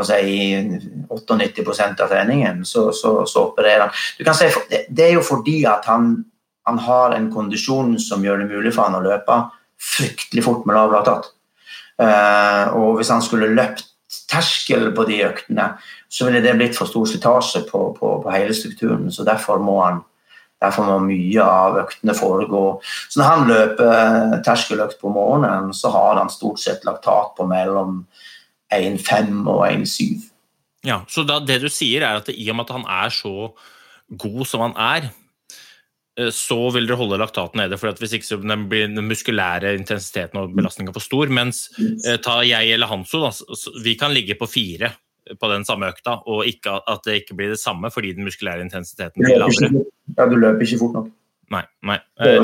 si, 98% av treningen, så, så, så, opererer han. Du kan si, Det er jo fordi at han, han, har en kondisjon som gjør det mulig for han å løpe fryktelig fort med lav laktat. Uh, og hvis han skulle løpt terskel på de øktene, så ville det blitt for stor slitasje på, på, på, hele strukturen. så Derfor må, han, derfor må mye av øktene foregå. Så når han løper terskeløkt på morgenen, så har han stort sett laktat på mellom 1,5 og 1,7. Ja, så da, det du sier, er at i og med at han er så god som han er, eh, så vil dere holde laktaten nede, for hvis ikke så blir den muskulære intensiteten og belastninga for stor. Mens eh, ta jeg eller Hanso, da, vi kan ligge på fire på den samme økta, og ikke, at det ikke blir det samme fordi den muskulære intensiteten blir lavere. Ja, du løper ikke fort nok. Nei. nei. Det,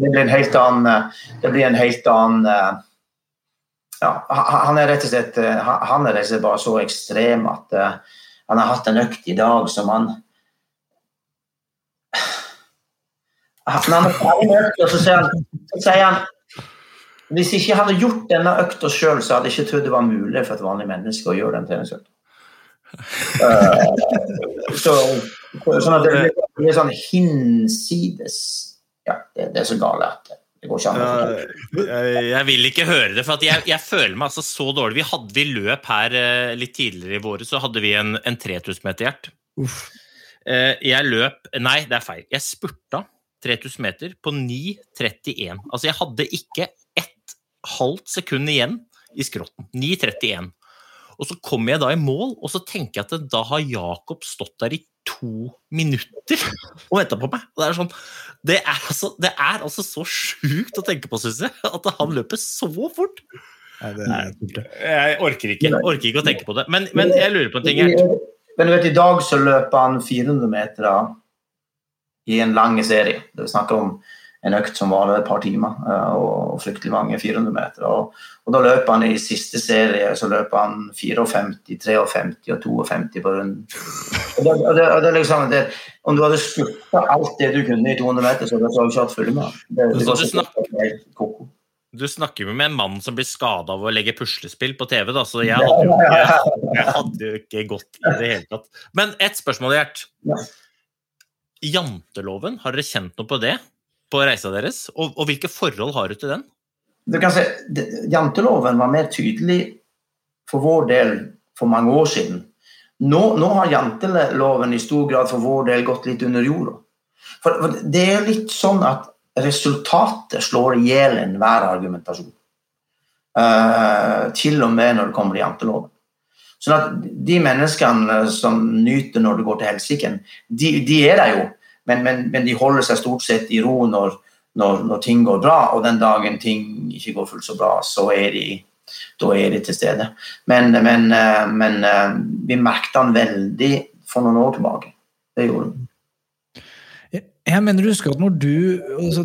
blir en helt annen, det blir en helt annen ja, han er rett og slett eh, han er rett og slett bare så ekstrem at han har hatt en økt i dag som han han er en økt, og så sier han, så sier han hvis jeg ikke hadde gjort denne økta sjøl, så hadde jeg ikke trodd det var mulig for et vanlig menneske å gjøre den treningsøkta. Uh, så, sånn at det blir sånn hinsides Ja, det, det er så galt at det an. jeg, vil ikke høre det, for jeg, jeg, føler meg altså så dårlig. Vi, hadde, vi løp her eh, litt tidligere i våre, så hadde vi en, en 3000 meter hjert. Eh, jeg løp Nei, det er feil. Jeg spurta 3000 meter på 9.31. Altså, jeg hadde ikke halvt sekund igjen i skrotten. 9.31. Og så kommer jeg da i mål, og så tenker jeg at da har Jakob stått der i to minutter og venta på meg. Og det er sånn Det er altså, det er altså så sjukt å tenke på, syns jeg, at han løper så fort. Nei, Nei, jeg orker ikke, orker ikke å tenke på det. Men, men jeg lurer på en ting. Her. Men du vet, i dag så løper han 400 meter i en lang serie. Det vi snakker om en økt som varer et par timer, eh, og fryktelig mange 400 meter. Og, og, da løper han i siste serie så løper han 54, 53 og 52 på runden. Og det, og det, og det liksom, det, om du hadde spurta alt det du kunne i 200 meter, så hadde du ikke hatt fulle med. Det, det, du, snakker, du snakker jo med en mann som blir skada av å legge puslespill på TV, da, så jeg hadde jo ikke, jeg hadde jo ikke gått i det hele tatt. Men ett spørsmål, Gjert. Janteloven, har dere kjent noe på det? På reisa deres, og, og, hvilke forhold har du til den? Du kan si, Janteloven var mer tydelig for vår del for mange år siden. Nå, nå har janteloven i stor grad for vår del gått litt under jorda. For, for det er litt sånn at resultatet slår i hjel enhver argumentasjon. Uh, til og med når det kommer til janteloven. Sånn at de menneskene som nyter når det går til helsike, de, de, er der jo men, men, men, de holder seg stort sett i ro når, når, når, ting går bra, og den dagen ting ikke går fullt så bra, så er de, er de til stede. Men, men, eh, eh, vi merket han veldig for noen år tilbake. Det gjorde han. Jeg mener du husker at når du altså,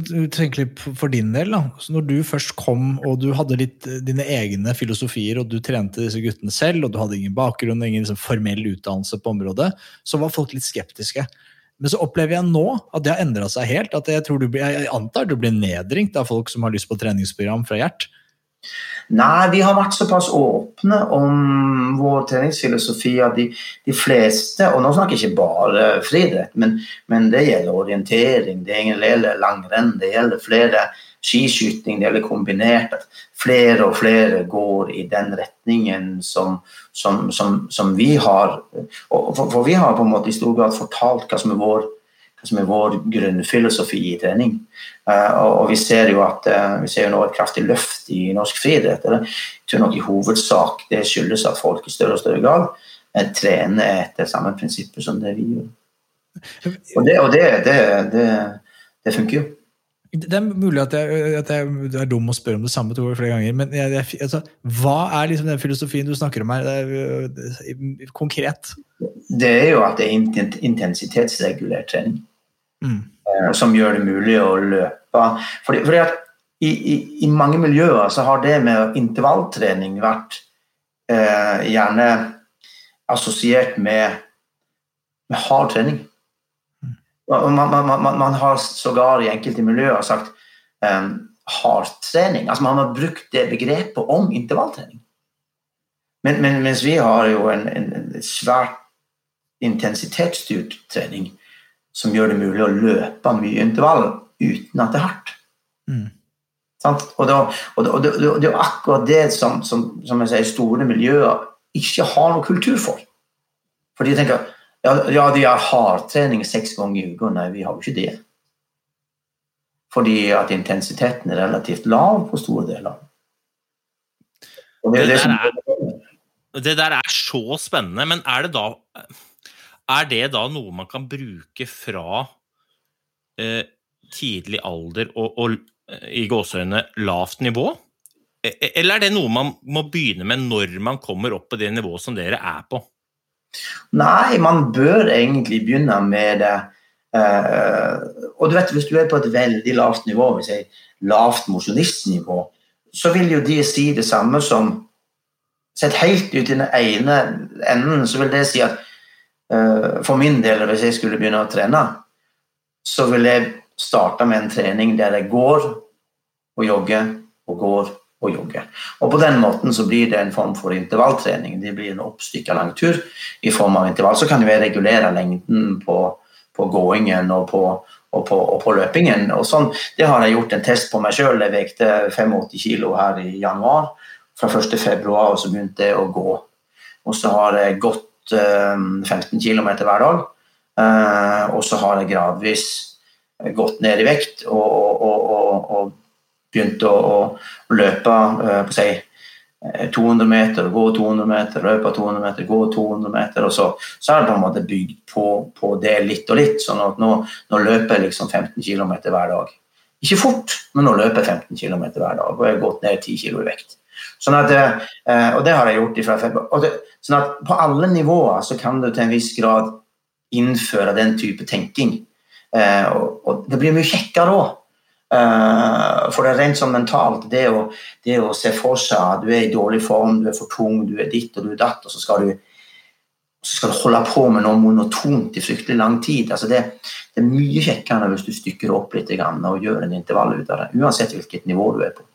litt for din del da, når du først kom og du hadde litt eh, dine egne filosofier og du trente disse guttene selv, og du hadde ingen bakgrunn og ingen liksom, formell utdannelse på området, så var folk litt skeptiske. Men så opplever jeg nå at det har endra seg helt. at jeg, du, jeg antar du blir nedringt av folk som har lyst på treningsprogram fra Gjert? Nei, vi har vært såpass åpne om vår treningsfilosofi at de, de fleste Og nå snakker jeg ikke bare friidrett, men, men, det gjelder orientering, det gjelder langrenn, det gjelder flere, skiskyting, det gjelder kombinert. At flere og flere går i den retningen som, som, som, som vi har. For, for, vi har på en måte i stor grad fortalt hva som er vår, som er vår grunnfilosofi i trening. Uh, og, vi ser jo at uh, vi ser jo nå et kraftig løft i norsk friidrett. Jeg tror nok i hovedsak det skyldes at folk i større og større grad uh, trener etter samme prinsipper som det vi gjør. Og det, og det, det, det, det funker jo. Det er mulig at jeg, at jeg er dum og spør om det samme to flere ganger, men jeg, jeg, altså, hva er liksom den filosofien du snakker om her, det er, konkret? Det er jo at det er intensitetsregulert trening. Mm. Som gjør det mulig å løpe. Fordi, fordi at i, i, i, mange miljøer så har det med intervalltrening vært eh, gjerne assosiert med, med hard trening. Man, man, man, man har sågar i enkelte miljøer sagt um, hardtrening. Altså man har brukt det begrepet om intervalltrening. Men, men, mens vi har jo en, en, en svært intensitetsstyrt trening som gjør det mulig å løpe mye intervall uten at det er hardt. Mm. Og, da, og, det, og, det, er akkurat det som, som, som sier, store miljøer ikke har noe kultur for. For de tenker ja, ja, de har hardtrening seks ganger i uka. Nei, vi har jo ikke det. Fordi at intensiteten er relativt lav på store deler. Det, det, der er, det, der er, så spennende, men er det da Er det da noe man kan bruke fra eh, tidlig alder og, og eh, i gåseøyne lavt nivå? E, e, eller er det noe man må begynne med når man kommer opp på det nivået som dere er på? Nei, man bør egentlig begynne med det. Uh, og du vet, Hvis du er på et veldig lavt nivå, hvis jeg lavt mosjonistnivå, så vil jo de si det samme som Sett helt ut i den ene enden, så vil det si at uh, for min del, hvis jeg skulle begynne å trene, så vil jeg starte med en trening der jeg går og jogger og går og jogge. Og På den måten så blir det en form for intervalltrening. Det blir en oppstykka langtur i form av intervall. Så kan vi regulere lengden på, på gåingen og på, og på, og på, løpingen. Og sånn, det har jeg gjort en test på meg sjøl. Jeg vekte 85 kg her i januar. Fra 1.2 og så begynte jeg å gå. Og så har jeg gått eh, 15 km hver dag. Eh, og så har jeg gradvis gått ned i vekt og, og begynte å, å løpe uh, på si, 200 meter, gå 200 meter, løpe 200 meter, gå 200 meter. og Så, så er det på en måte bygd på, på, det litt og litt. sånn at nå, nå løper jeg liksom 15 km hver dag. Ikke fort, men nå løper jeg 15 km hver dag, og jeg har gått ned 10 kg i vekt. Sånn at, uh, og det har jeg gjort fra februar. Sånn at på alle nivåer så kan du til en viss grad innføre den type tenking. Og det blir mye kjekkere òg. Uh, for det er rent sånn mentalt, det å, det å, se for seg at du er i dårlig form, du er for tung, du er ditt og du er datt, og så skal du, så skal du holde på med noe monotont i fryktelig lang tid. Altså det, det, er mye kjekkere hvis du stykker opp litt og gjør en intervall ut av det, uansett hvilket nivå du er på.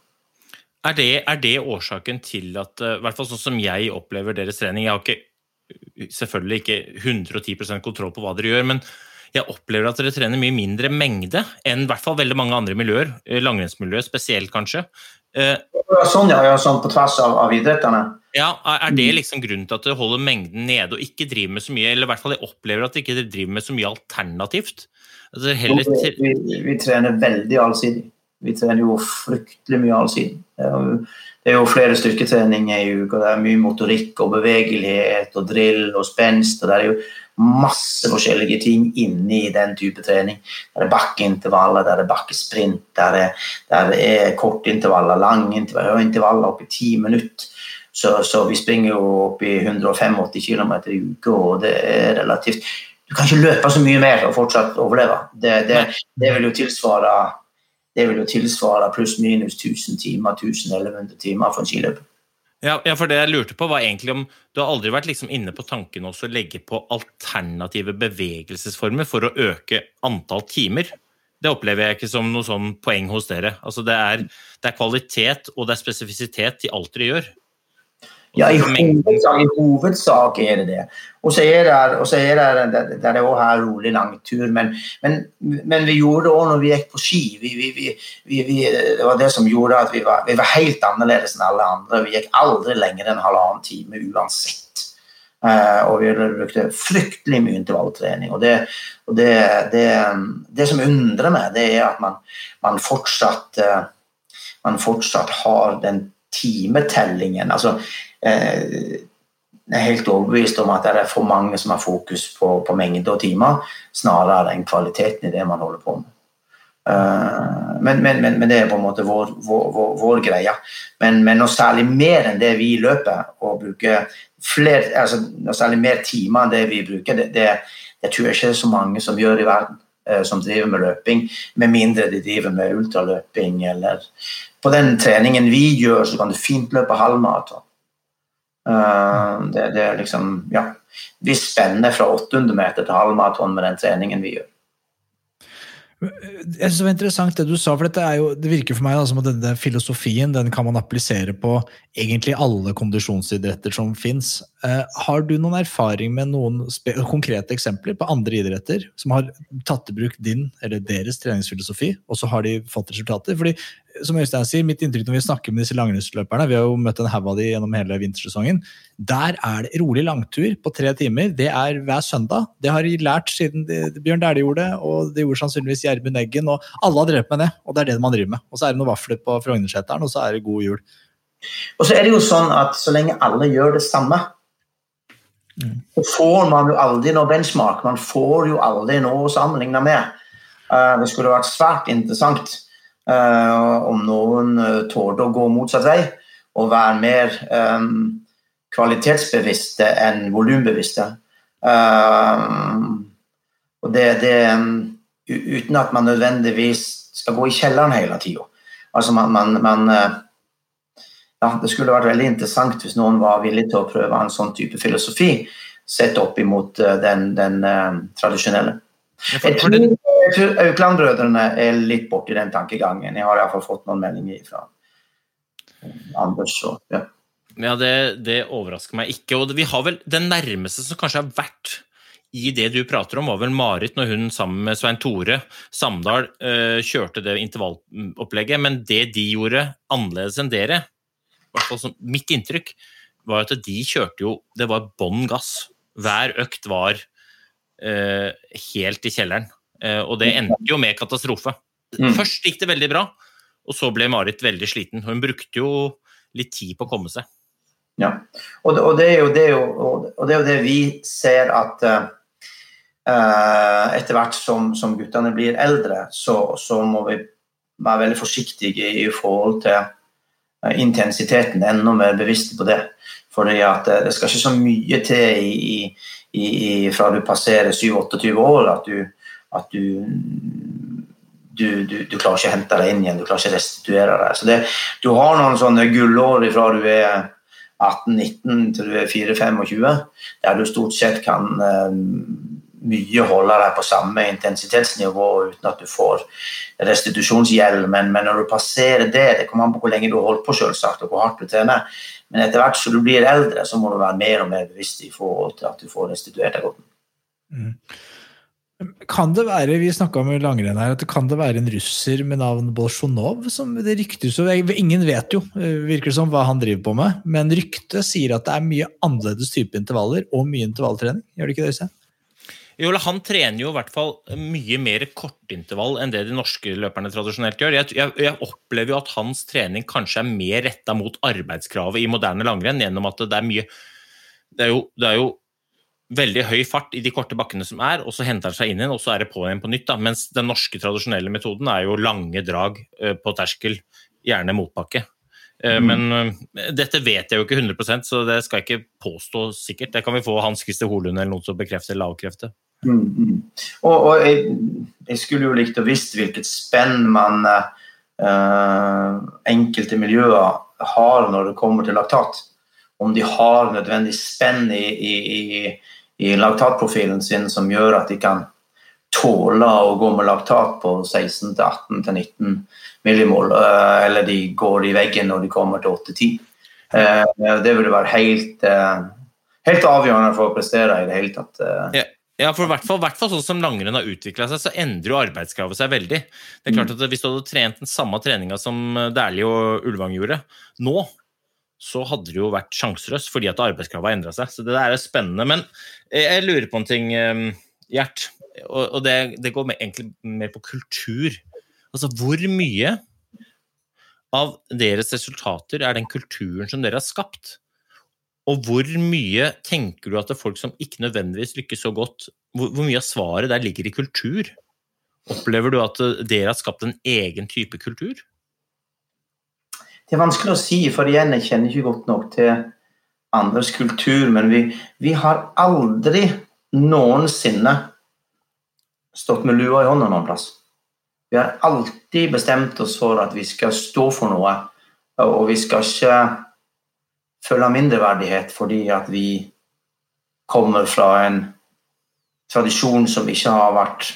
Er det, er det årsaken til at, eh, i hvert fall sånn som jeg opplever deres trening Jeg har ikke, selvfølgelig ikke 110 kontroll på hva dere gjør, men jeg opplever at dere trener mye mindre mengde enn i hvert fall veldig mange andre miljøer. Eh, langrennsmiljøet spesielt, kanskje. Eh, sånn, ja, ja, sånn på tvers av, av idrettene. Ja, Er det liksom grunnen til at dere holder mengden nede og ikke driver med så mye, eller i hvert fall jeg opplever at dere ikke driver med så mye alternativt? Altså, heller... vi, vi, vi, trener veldig allsidig. Vi trener jo fryktelig mye allsidig. Det er jo flere styrketreninger i uka. Det er mye motorikk og bevegelighet og drill og spenst. og det er jo masse forskjellige ting inni den type trening. Der er bakkeintervaller, der er bakkesprint, der er, der er kortintervaller, lange intervaller, intervaller opp i ti minutter. Så, så, vi springer jo opp i 185 km i uka, og det er relativt Du kan ikke løpe så mye mer og fortsatt overleve. Det, det, det vil jo tilsvare det vil jo tilsvare pluss-minus 1000 timer, 1100 timer for en skiløper. Ja, ja, for det jeg lurte på var egentlig om Du har aldri vært liksom inne på tanken også å legge på alternative bevegelsesformer for å øke antall timer? Det opplever jeg ikke som noe sånn poeng hos dere. Altså det er, det er kvalitet og det er spesifisitet i alt dere gjør. Ja, i hovedsak, i hovedsak er det det. Og så er det, og så er det, det, det er også her rolig langtur, men, men, men vi gjorde det også når vi gikk på ski. Vi, vi, vi, det var det som gjorde at vi var, vi var helt annerledes enn alle andre. Vi gikk aldri lenger enn halvannen time uansett. Uh, og vi brukte fryktelig mye intervalltrening. Og det, og det, det, det som undrer meg, det er at man, man fortsatt uh, man fortsatt har den timetellingen. Altså, jeg er helt overbevist om at det er for mange som har fokus på, på mengde og timer, snarere enn kvaliteten i det man holder på med. Eh, men, men, men, men det er på en måte vår, vår, vår, vår greie. Men, men noe særlig mer enn det vi løper, og bruker flere, altså, noe særlig mer timer enn det vi bruker, det, det, det tror jeg ikke det er så mange som gjør i verden eh, som driver med løping, med mindre de driver med ultraløping eller På den treningen vi gjør, så kan du fint løpe halvmaraton. Eh, det, det er liksom Ja. Vi spenner fra 800 meter til halvmaraton med den treningen vi gjør. Jeg synes Det var interessant det du sa, for dette er jo, det virker for meg som at denne filosofien den kan man applisere på egentlig alle kondisjonsidretter som fins. Eh, har du noen erfaring med noen konkrete eksempler på andre idretter som har tatt i bruk din eller deres treningsfilosofi, og så har de fått resultater? Fordi, som Øystein sier, mitt inntrykk når vi snakker med disse langrennsløperne, vi har jo møtt en haug av de gjennom hele vintersesongen, der er det rolig langtur på tre timer. Det er hver søndag. Det har de lært siden de, Bjørn Dæhlie gjorde det, og det gjorde sannsynligvis Gjermund Eggen. og Alle har drevet med det, og det er det man driver med. Og så er det noen vafler på Frognerseteren, og så er det god jul. Og så er det jo sånn at så lenge alle gjør det samme, så får man jo aldri noe benchmark. Man får jo aldri noe å sammenligne med. Eh, det skulle vært svært interessant om noen uh, torde å gå motsatt vei og være mer um, kvalitetsbevisste enn volumbevisste. Eh, og det, det um, Uten at man nødvendigvis skal gå i kjelleren hele tida. Altså man, man, man eh, ja, det skulle vært veldig interessant hvis noen var villig til å prøve en sånn type filosofi sett opp imot eh, den, den uh, tradisjonelle. Jeg tror, jeg tror Aukland-brødrene er litt borti den tankegangen. Jeg har iallfall fått noen meldinger fra Anders. Og, ja. Ja, det, det overrasker meg ikke. Og vi har vel Den nærmeste som kanskje har vært i det du prater om, var vel Marit når hun sammen med Svein Tore Samdal eh, kjørte det intervallopplegget. Men det de gjorde annerledes enn dere, i mitt inntrykk, var at de kjørte jo Det var bånn gass. Hver økt var eh, helt i kjelleren. Eh, og det endte jo med katastrofe. Mm. Først gikk det veldig bra, og så ble Marit veldig sliten. Hun brukte jo litt tid på å komme seg. Ja. Og, det, og, det er jo, det jo, og det er jo det vi ser at eh, etter hvert som, som guttene blir eldre, så, så må vi være veldig forsiktige i forhold til intensiteten, enda mer bevisste på det. Fordi at det skal ikke så mye til i, i, i, i- fra du passerer 27-28 år at du, at du du, du, du klarer ikke å hente deg inn igjen, du klarer ikke å restituere deg. Så det, du har noen sånne gullår fra du er 18-19 til du er 4-25, der du stort sett kan eh, mye holde deg på samme intensitetsnivå uten at du får restitusjonsgjeld. Men, men når du passerer det, det kommer an på hvor lenge du har holdt på, selvsagt, og hvor hardt du trener. Men etter hvert som du blir eldre, så må du være mer og mer bevisst i forhold til at du får restituert deg godt. Kan det være, vi om langrenn her, at det kan det være en russer med navn Bolsjunov? som Det ryktes jo, Ingen vet jo, eh, virker det som, hva han driver på med, men ryktet sier at det er mye annerledes type intervaller og mye intervalltrening. Gjør det ikke det, Øystein? Jo, han trener jo i hvert fall mye mer kortintervall enn det de norske løperne tradisjonelt gjør. Jeg, jeg, jeg opplever jo at hans trening kanskje er mer retta mot arbeidskravet i moderne langrenn, gjennom at det er mye Det er jo, det er jo veldig høy fart i de korte bakkene som er, og så henter han seg inn igjen, og så er det på igjen på nytt. Da. Mens den norske tradisjonelle metoden er jo lange drag eh, på terskel, gjerne motbakke. Mm. Men eh, dette vet jeg jo ikke 100 så det skal jeg ikke påstå sikkert. Det kan vi få Hans Christer Holund eller noen som bekrefter eller avkrefter. Mm, mm. Og, og jeg, jeg skulle jo likt å visst hvilket spenn man eh, enkelte miljøer har når det kommer til laktat. Om de har nødvendig spenn i, i, i, i laktatprofilen sin som gjør at de kan tåle å gå med laktat på 16-18-19 millimol, eh, eller de går i veggen når de kommer til 8-10. Eh, det ville være helt, eh, helt avgjørende for å prestere i det hele tatt. eh. Ja, ja, for i hvert fall, hvert fall sånn som langrenn har utvikla seg, så endrer jo arbeidskravet seg veldig. Det er klart at Hvis du hadde trent den samme treninga som Dæhlie og Ulvang gjorde nå, så hadde det jo vært sjanseløst fordi at arbeidskravet har endra seg. Så det der er spennende. Men jeg lurer på en ting, eh, Gjert. Og det, det går med, egentlig mer på kultur. Altså, hvor mye av deres resultater er den kulturen som dere har skapt? Og hvor mye tenker du at det er folk som ikke nødvendigvis lykkes så godt, hvor, hvor mye av svaret der ligger i kultur? Opplever du at eh, dere har skapt en egen type kultur? Det er vanskelig å si, for igjen, jeg kjenner ikke godt nok til andres kultur. Men vi, vi har aldri noensinne stått med lua i hånda noen plass. Vi har alltid bestemt oss for at vi skal stå for noe, og vi skal ikke føle mindreverdighet fordi at vi kommer fra en tradisjon som ikke har vært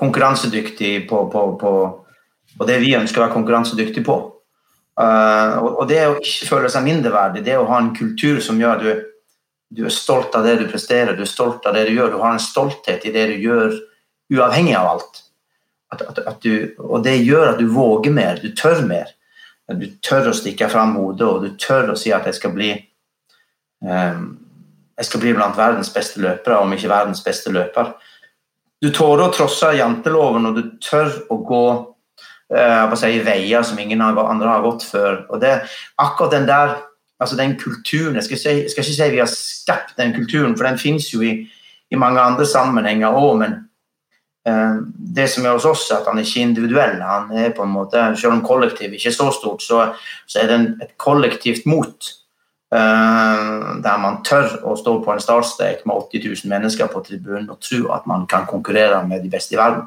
konkurransedyktig på, på, på, på det vi ønsker å være konkurransedyktig på. Uh, og, det å ikke føle seg mindreverdig, det å ha en kultur som gjør at du, du er stolt av det du presterer, du er stolt av det du gjør, du har en stolthet i det du gjør, uavhengig av alt. At, at, at du, og det gjør at du våger mer, du tør mer. Du tør å stikke fram hodet, og du tør å si at jeg skal bli um, jeg skal bli blant verdens beste løpere, om ikke verdens beste løper. Du tårer å trosse janteloven, og du tør å gå si, veier som ingen andre har gått før. Og det, akkurat den der, altså den kulturen Jeg skal, si, skal ikke si vi har skapt den kulturen, for den finnes jo i, i mange andre sammenhenger òg, men uh, det som er hos oss, er at han er ikke individuell. han er på en måte, Selv om kollektivet ikke er så stort, så, så er det en, et kollektivt mot. Uh, der man tør å stå på en startstrek med 80 000 mennesker på tribunen og tro at man kan konkurrere med de beste i verden.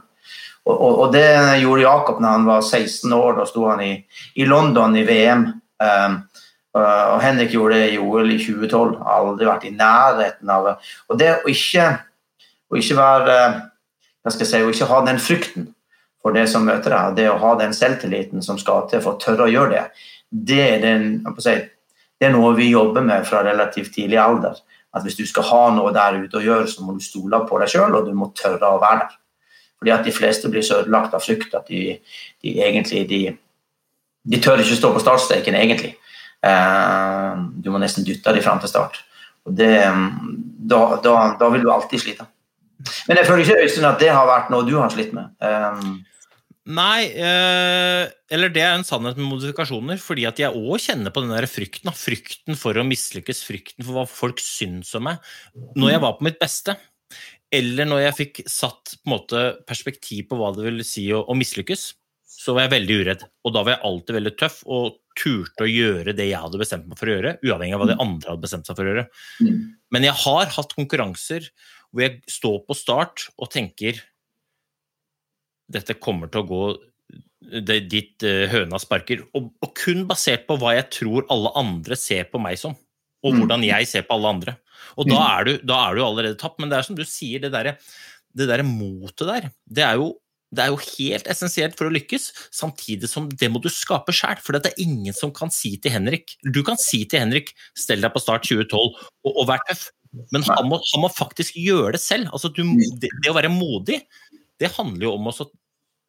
Og, og, og det gjorde Jakob når han var 16 år. Da sto han i, i London i VM. Um, og Henrik gjorde det i OL i 2012. Har aldri vært i nærheten av det. Og det å ikke, å ikke være hva skal jeg si, å ikke ha den frykten for det som møter deg, det å ha den selvtilliten som skal til for å tørre å gjøre det, det er den, si, det er noe vi jobber med fra relativt tidlig alder. At hvis du skal ha noe der ute å gjøre, så må du stole på deg sjøl, og du må tørre å være der. Fordi at de fleste blir så ødelagt av frykt at de, de egentlig de, de, tør ikke stå på startstreken, egentlig. Eh, du må nesten dytte dem fram til start. Og det, da, da, da, vil du alltid slite. Men jeg føler ikke Øystein, at det har vært noe du har slitt med. Eh, Nei, eh, eller det er en sannhet med modifikasjoner, fordi at jeg òg kjenner på den der frykten. Frykten for å mislykkes, frykten for hva folk syns om meg. Når jeg var på mitt beste, eller når jeg fikk satt på måte, perspektiv på hva det vil si å, å mislykkes, så var jeg veldig uredd. Og da var jeg alltid veldig tøff og turte å gjøre det jeg hadde bestemt meg for å gjøre, uavhengig av hva de andre hadde bestemt seg for å gjøre. Men jeg har hatt konkurranser hvor jeg står på start og tenker dette kommer til å gå det, ditt uh, høna sparker. Og, og, kun basert på hva jeg tror alle andre ser på meg som, og mm. hvordan jeg ser på alle andre. Og da er, du, da er du allerede tapt. Men det er som du sier, det derre der motet der, det er, jo, det er jo helt essensielt for å lykkes, samtidig som det må du skape sjæl. For det er ingen som kan si til Henrik Du kan si til Henrik 'stell deg på start 2012' og, og vær tøff, men han må, han må, faktisk gjøre det selv. Altså, du, det, det, å være modig, det handler jo om å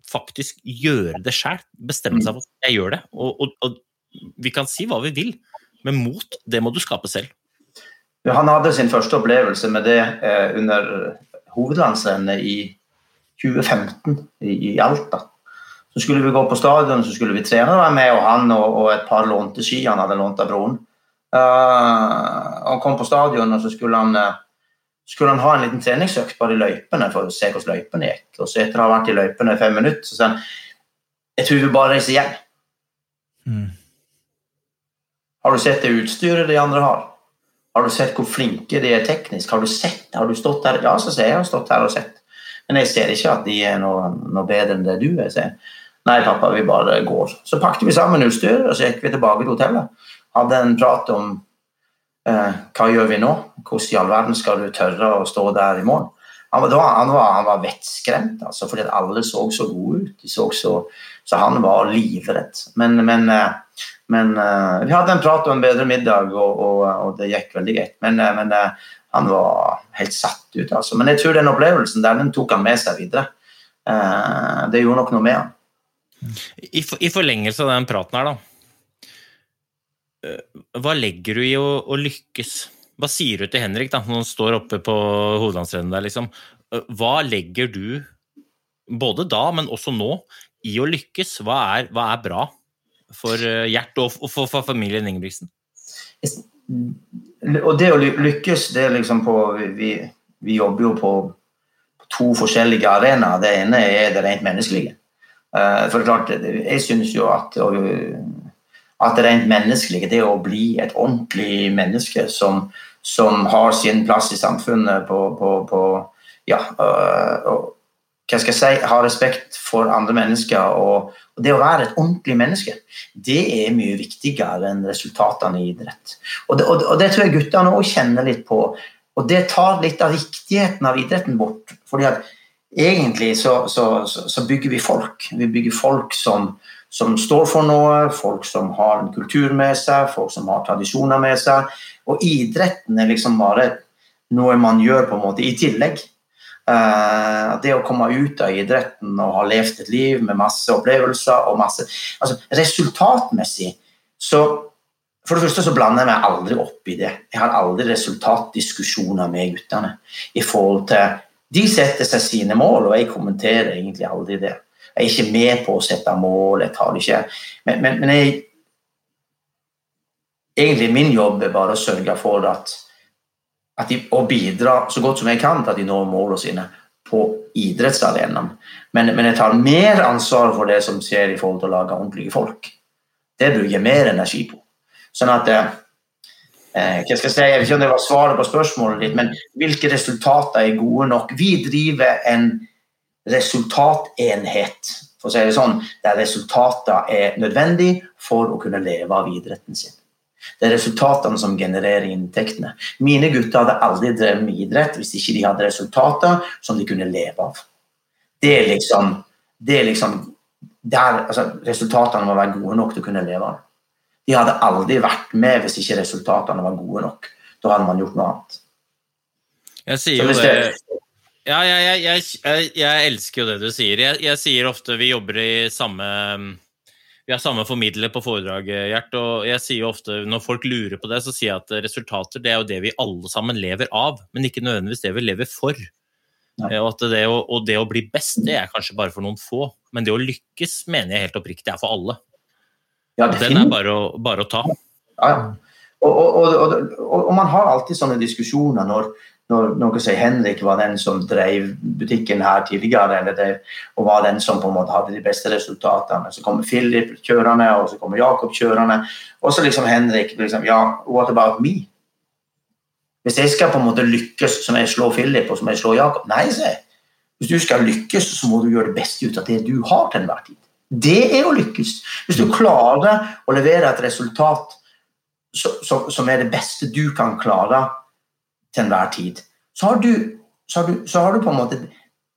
faktisk gjøre det sjæl. Bestemme seg for at jeg gjør det. Og, og, og, vi kan si hva vi vil, men mot, det må du skape selv. Han hadde sin første opplevelse med det eh, under hovedlandsrennet i 2015 i, Alta. Så skulle vi gå på stadion, så skulle vi trene. være med og han og, et par lånte ski han hadde lånt av broren. Uh, han kom på stadion, og så skulle han uh, skulle han ha en liten treningsøkt bare i løypene for å se hvordan løypene gikk. Og så etter å ha vært i løypene i fem minutter, så sa han jeg tror vi bare reiser hjem. Mm. Har du sett det utstyret de andre har? Har du sett hvor flinke de er teknisk? Har du sett Har du stått der? Ja, så ser jeg har stått her og sett. Men jeg ser ikke at de er noe, noe bedre enn det du er. Sier. Nei, pappa, vi bare går. Så pakket vi sammen utstyr og så gikk vi tilbake til hotellet. Hadde en prat om Eh, hva gjør vi nå? Hvordan i all verden skal du tørre å stå der i morgen? han var, han var, han var vettskremt, altså, fordi alle så så gode ut. De så så, så han var livredd. Men, men, eh, men eh, vi hadde en prat og en bedre middag, og, og, og det gikk veldig greit. Men, eh, men han var helt satt ut. Altså. Men jeg tror den opplevelsen der, den tok han med seg videre. Det gjorde nok noe med han. I, for, I forlengelse av den praten her, da. Hva legger du i å, å lykkes? Hva sier du til Henrik da, når han står oppe på hovedlandsrennet der, liksom? Hva legger du, både da, men også nå, i å lykkes? Hva er, hva er bra for eh, Gjert og og for, for familien Ingebrigtsen? Og det å lykkes, det er liksom på Vi, vi jobber jo på to forskjellige arenaer. Det ene er det rent menneskelige. Eh, For klart, jeg synes jo at at det rent menneskelige, det å bli et ordentlig menneske som, som har sin plass i samfunnet på, på, på ja, øh, og, hva skal jeg si, ha respekt for andre mennesker og, og det å være et ordentlig menneske, det er mye viktigere enn resultatene i idrett. Og det, og, og det tror jeg guttene òg kjenner litt på. Og det tar litt av viktigheten av idretten bort. fordi at egentlig så, så, så, bygger vi folk. Vi bygger folk som, som står for noe, folk som har en kultur med seg, folk som har tradisjoner med seg. Og idretten er liksom bare noe man gjør på en måte i tillegg. Eh, det å komme ut av idretten og ha levd et liv med masse opplevelser og masse altså Resultatmessig så For det første så blander jeg meg aldri opp i det. Jeg har aldri resultatdiskusjoner med guttene. i forhold til De setter seg sine mål, og jeg kommenterer egentlig aldri det. Jeg er ikke med på å sette mål. jeg tar det ikke, Men, men, men jeg, egentlig min jobb er bare å sørge for at at de, og bidra så godt som jeg kan til at de når målene sine på idrettsarenaen. Men, men jeg tar mer ansvar for det som skjer i forhold til å lage ordentlige folk. Det bruker jeg mer energi på. Sånn at eh, eh, hva skal Jeg si, jeg vet ikke om det var svaret på spørsmålet ditt, men hvilke resultater er gode nok? Vi driver en resultatenhet, for å si det sånn, der resultater er nødvendig for å kunne leve av idretten sin. Det er resultatene som genererer inntektene. Mine gutter hadde aldri drevet med idrett hvis ikke de hadde resultater som de kunne leve av. Det er liksom, det er liksom der, altså, Resultatene må være gode nok til å kunne leve av. De hadde aldri vært med hvis ikke resultatene var gode nok. Da hadde man gjort noe annet. Jeg sier jo det Ja, jeg, jeg, jeg, jeg, jeg elsker jo det du sier. Jeg, jeg sier ofte vi jobber i samme Vi har samme formidler på foredraget, Gjert. Og jeg sier jo ofte, når folk lurer på det, så sier jeg at resultater det er jo det vi alle sammen lever av, men ikke nødvendigvis det vi lever for. Eh, Og, at det å, og det å bli best, det er kanskje bare for noen få. Men det å lykkes mener jeg helt oppriktig er for alle. Ja, Den er bare å, bare å ta. Ja, og, og, og man har alltid sånne diskusjoner når, når noen sier Henrik var den som drev butikken her tidligere, det, og var den som på en måte hadde de beste resultatene. Så kommer Philip kjørende, og så kommer Jakob kjørende. Og så liksom Henrik liksom, Ja, what about me? Hvis jeg skal på en måte lykkes som jeg slår Philip, og som jeg slår Jakob Nei, sier jeg. Hvis du skal lykkes, så må du gjøre det beste ut av det du har til enhver tid. Det er å lykkes. Hvis du klarer å levere et resultat som er det beste du kan klare til enhver tid, så har du, så har du, så har du på en måte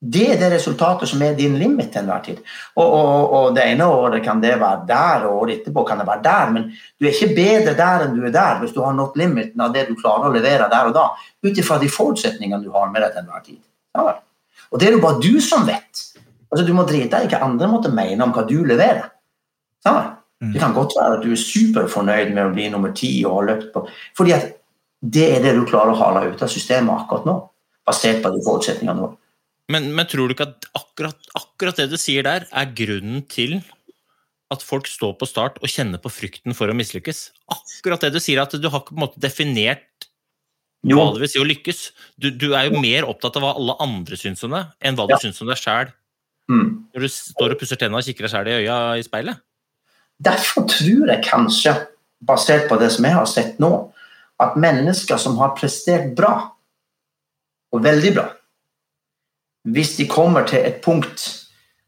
Det er det resultatet som er din limit til enhver tid. Og, og, og det ene året kan det være der, og året etterpå kan det være der, men du er ikke bedre der enn du er der hvis du har nådd limiten av det du klarer å levere der og da, ut ifra de forutsetningene du har med deg til enhver tid. Ja, og det er jo bare du som vet. Altså, du må drite deg i hva andre måtte mene om hva du leverer. Ja. Det kan godt være at du er superfornøyd med å bli nummer ti og ha løpt på Fordi at det er det du klarer å hale ut av systemet akkurat nå, basert på de forutsetningene har. Men, men tror du ikke at akkurat, akkurat det du sier der, er grunnen til at folk står på start og kjenner på frykten for å mislykkes? Akkurat det du sier, at du har ikke på en måte definert Jo. hva det vil si å lykkes. Du, du er jo mer opptatt av hva alle andre syns om det, enn hva du syns om deg sjæl. Mm. Når du står og pusser tennene og kikker deg sjæl i øya i speilet. Derfor tror jeg kanskje, basert på det som jeg har sett nå, at mennesker som har prestert bra, og veldig bra, hvis de kommer til et punkt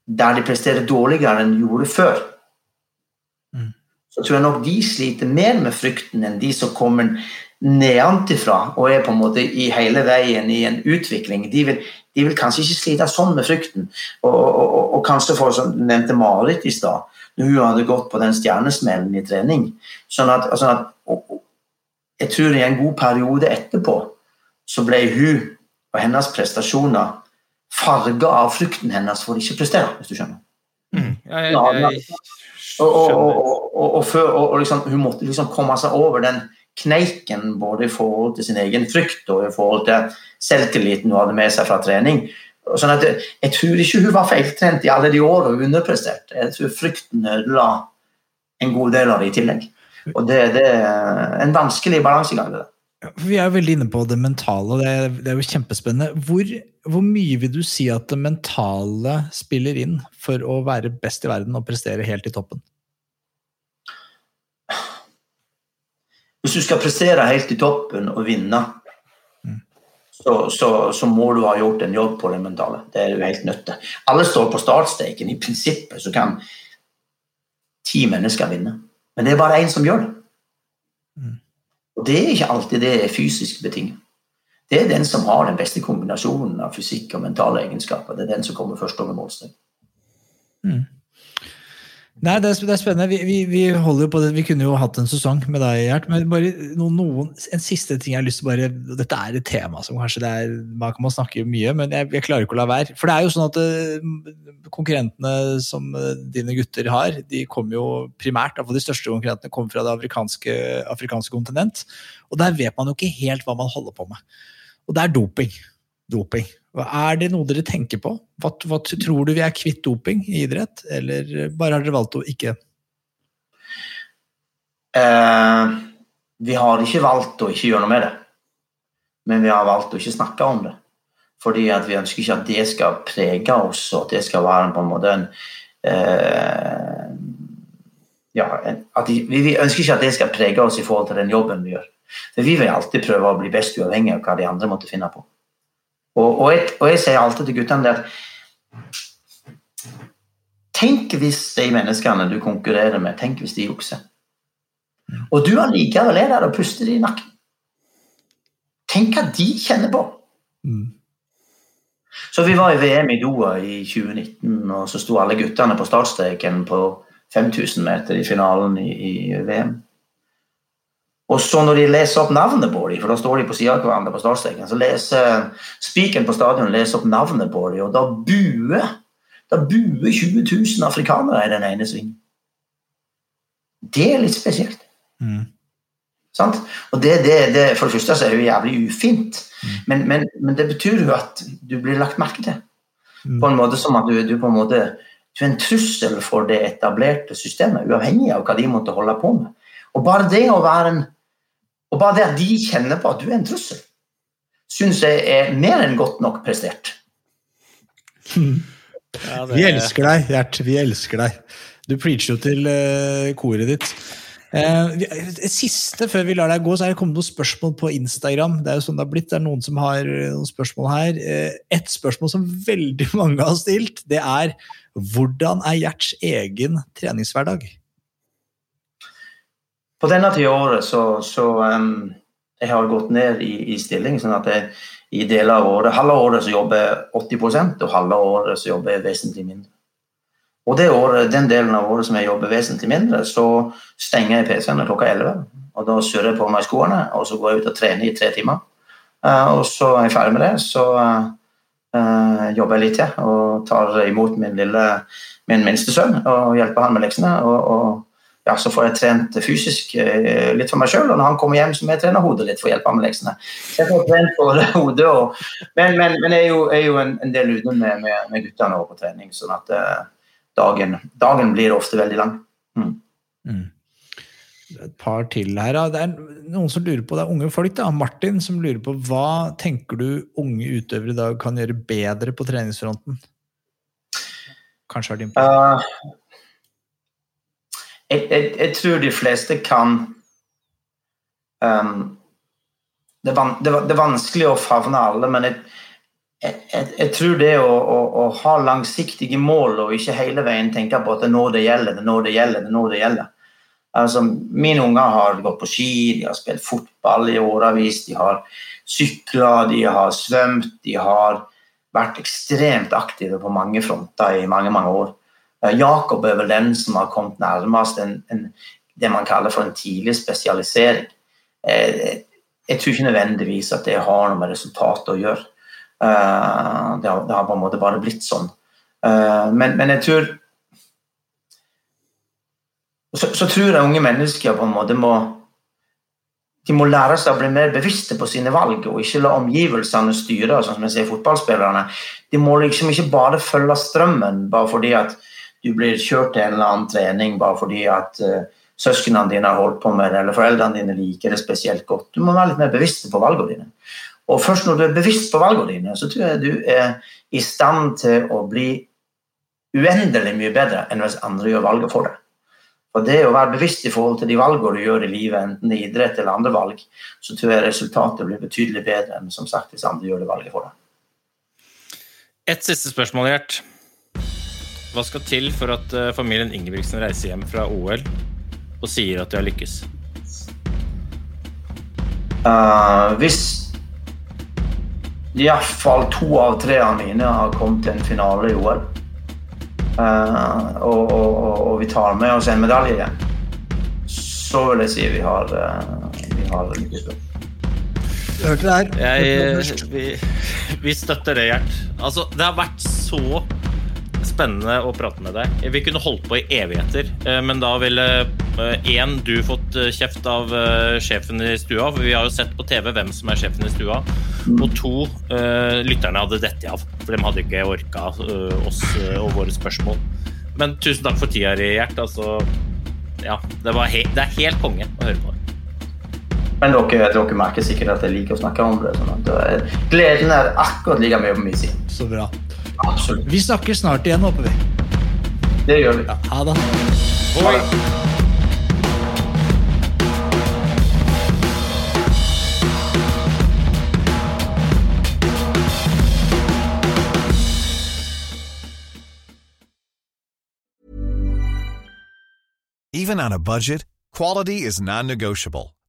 der de presterer dårligere enn de gjorde før, Mm. så tror jeg nok de sliter mer med frykten enn de som kommer nedenfra og er på en måte i hele veien i en utvikling, de vil, de vil kanskje ikke slite sånn med frykten. Og, og, og, og kanskje for, som nevnte Marit i stad, når hun hadde gått på den stjernesmellen i trening. Sånn at, sånn at og, Jeg tror i en god periode etterpå så ble hun og hennes prestasjoner farga av frykten hennes for å ikke prestere, hvis du skjønner. Mm. jeg, jeg, jeg, skjønner. og, og, og, før, og, liksom, hun måtte liksom komme seg over den kneiken både i forhold til sin egen frykt og i forhold til selvtilliten hun hadde med seg fra trening. Sånn at jeg tror ikke hun var feiltrent i alle de årene hun underpresterte. Jeg tror frykten ødela en god del av det i tillegg. Og det, det er en vanskelig balansegang. det der. Vi er jo veldig inne på det mentale, og det er, det er jo kjempespennende. Hvor, hvor mye vil du si at det mentale spiller inn for å være best i verden og prestere helt i toppen? Hvis du skal prestere helt i toppen og vinne, så, så, så må du ha gjort en jobb på det mentale. Det er du helt nødt til. Alle står på startstreken. I prinsippet så kan ti mennesker vinne. Men det er bare én som gjør det. Og det er ikke alltid det er fysisk betinget. Det er den som har den beste kombinasjonen av fysikk og mentale egenskaper. Det er den som kommer først over målstrek. Nei, det er, spennende. Vi, vi, vi holder på det. Vi kunne jo hatt en sesong med deg, Gjert. Men bare noen, noen, en siste ting jeg har lyst til bare Dette er et tema som kanskje det er Man kan snakke mye, men jeg, jeg klarer ikke å la være. For det er jo sånn at eh, konkurrentene som eh, dine gutter har, de kommer jo primært, iallfall de største konkurrentene, kommer fra det afrikanske, afrikanske kontinent. Og der vet man jo ikke helt hva man holder på med. Og det er doping. Doping. Er det noe dere tenker på? Hva, hva tror du vi er kvitt doping i idrett, eller bare har dere valgt å ikke Eh, vi har ikke valgt å ikke gjøre noe med det, men vi har valgt å ikke snakke om det. Fordi vi ønsker ikke at det skal prege oss, og at det skal være på en måte en eh, ja, vi, vi ønsker ikke at det skal prege oss i forhold til den jobben vi gjør. For vi vil alltid prøve å bli best uavhengig av hva de andre måtte finne på. Og, og, jeg, og jeg sier alltid til guttene det at Tenk hvis de menneskene du konkurrerer med, tenk hvis de jukser. Og du allikevel er der og puster i nakken. Tenk hva de kjenner på. Så vi var i VM i Doha i 2019, og så sto alle guttene på startstreken på 5000 meter i finalen i, i VM. Og så når de leser opp navnet på dem, for da står de på sida av hverandre på startstreken, så leser spikeren på stadion leser opp navnet på dem, og da buer da buer 20 000 afrikanere i den ene svingen. Det er litt spesielt. Sant? Og det, det, det, for det første så er det jo jævlig ufint, men, men, men det betyr jo at du blir lagt merke til. På en måte som at du, du på en måte du er en trussel for det etablerte systemet, uavhengig av hva de måtte holde på med. Og bare det å være en og bare det at de kjenner på at du er en trussel, syns jeg er mer enn godt nok prestert. ja, det- Vi elsker deg, Gjert. Vi elsker deg. Du preacher jo til uh, koret ditt. Uh, siste før vi lar deg gå, så er det kommet noen spørsmål på Instagram. Det er jo sånn det har blitt. Det er noen som har eh, noen spørsmål her. Uh, Et spørsmål som veldig mange har stilt, det er hvordan er Gjerts egen treningshverdag? På denne tida av året så, så um, jeg har gått ned i, i stilling, sånn at jeg i deler av året, halve året så jobber jeg 80% og halve året så jobber jeg vesentlig mindre. Og året, den delen av året som jeg jobber vesentlig mindre, så stenger jeg PC-en klokka 11. Og da surrer jeg på meg skoene, og så går jeg ut og trener i tre timer. Uh, og så er jeg ferdig med det, så eh, jobber jeg litt til og tar imot min lille min minste sønn og hjelper han med leksene. og, og ja, så får jeg trent fysisk eh, litt for meg sjøl, og når han kommer hjem, så må jeg trene hodet litt for å hjelpe ham med leksene. Så jeg får trent både hodet og Men, men, men jeg er jo, jeg er jo en, en del ute med, med, med guttene på trening, sånn at eh, dagen, dagen blir ofte veldig lang. Mm. Et par til her. da. Det er noen som lurer på, det er unge folk. da. Martin som lurer på hva tenker du unge utøvere i dag kan gjøre bedre på treningsfronten? Kanskje har de Eh, jeg, jeg, jeg tror de fleste kan um, det, er van, det, det er vanskelig å favne alle, men jeg, jeg tror det å, å, å ha langsiktige mål og ikke hele veien tenke på at det er nå det gjelder, det er nå det gjelder, det er nå det gjelder. Altså, mine unger har gått på ski, de har spilt fotball i årevis, de har sykla, de har svømt, de har vært ekstremt aktive på mange fronter i mange mange år. Eh, Jakob er vel den som har kommet nærmest en, en, det man kaller for en tidlig spesialisering. Eh, jeg tror ikke nødvendigvis at det har noe med resultatet å gjøre. Eh, det har, det har på en måte bare blitt sånn. Men, men jeg tror så, så, tror jeg unge mennesker på en måte må de må lære seg å bli mer bevisste på sine valg og ikke la omgivelsene styre. sånn som jeg ser fotballspillerne. De må liksom ikke bare følge strømmen bare fordi at du blir kjørt til en eller annen trening bare fordi at uh, søsknene dine har holdt på med det, eller foreldrene dine liker det spesielt godt. Du må være litt mer bevisst på valgene dine. Og først når du er bevisst på valgene dine, så tror jeg du er i stand til å bli uendelig mye bedre enn hvis andre gjør valget for deg. Og det å være bevisst i forhold til de valgene du gjør i livet, enten det er idrett eller andre valg, så tror jeg resultatet blir betydelig bedre enn som sagt hvis andre gjør det valget for deg. Et siste spørsmål, Gjert. Hva skal til for at eh, familien Ingebrigtsen reiser hjem fra OL og sier at de har lykkes? Uh, hvis iallfall to av tre av mine har kommet til en finale i OL, Uh, og, og, og, vi tar med oss en medalje, igjen, så vil jeg si vi har, uh, vi har lykkes. Hørte det her. Jeg, vi, vi, støtter det, Gjert. Altså, det har vært så spennende å prate med deg. Vi kunne holdt på i evigheter, eh, men da ville én du fått kjeft av sjefen i stua, for vi har jo sett på TV hvem som er sjefen i stua, og to lytterne hadde dette av. For de hadde ikke orka oss og våre spørsmål. Men tusen takk for tida di, Gjert. Altså, ja, det, he det, er helt konge å høre på. Men dere, dere, merker sikkert at jeg liker å snakke om det. Sånn at gleden er akkurat like mye på min side. Så bra. Absolutt. Vi snakkes snart igjen, håper vi. Det gjør vi. Ja, ha det. Ha det. Even on a budget, quality is non-negotiable.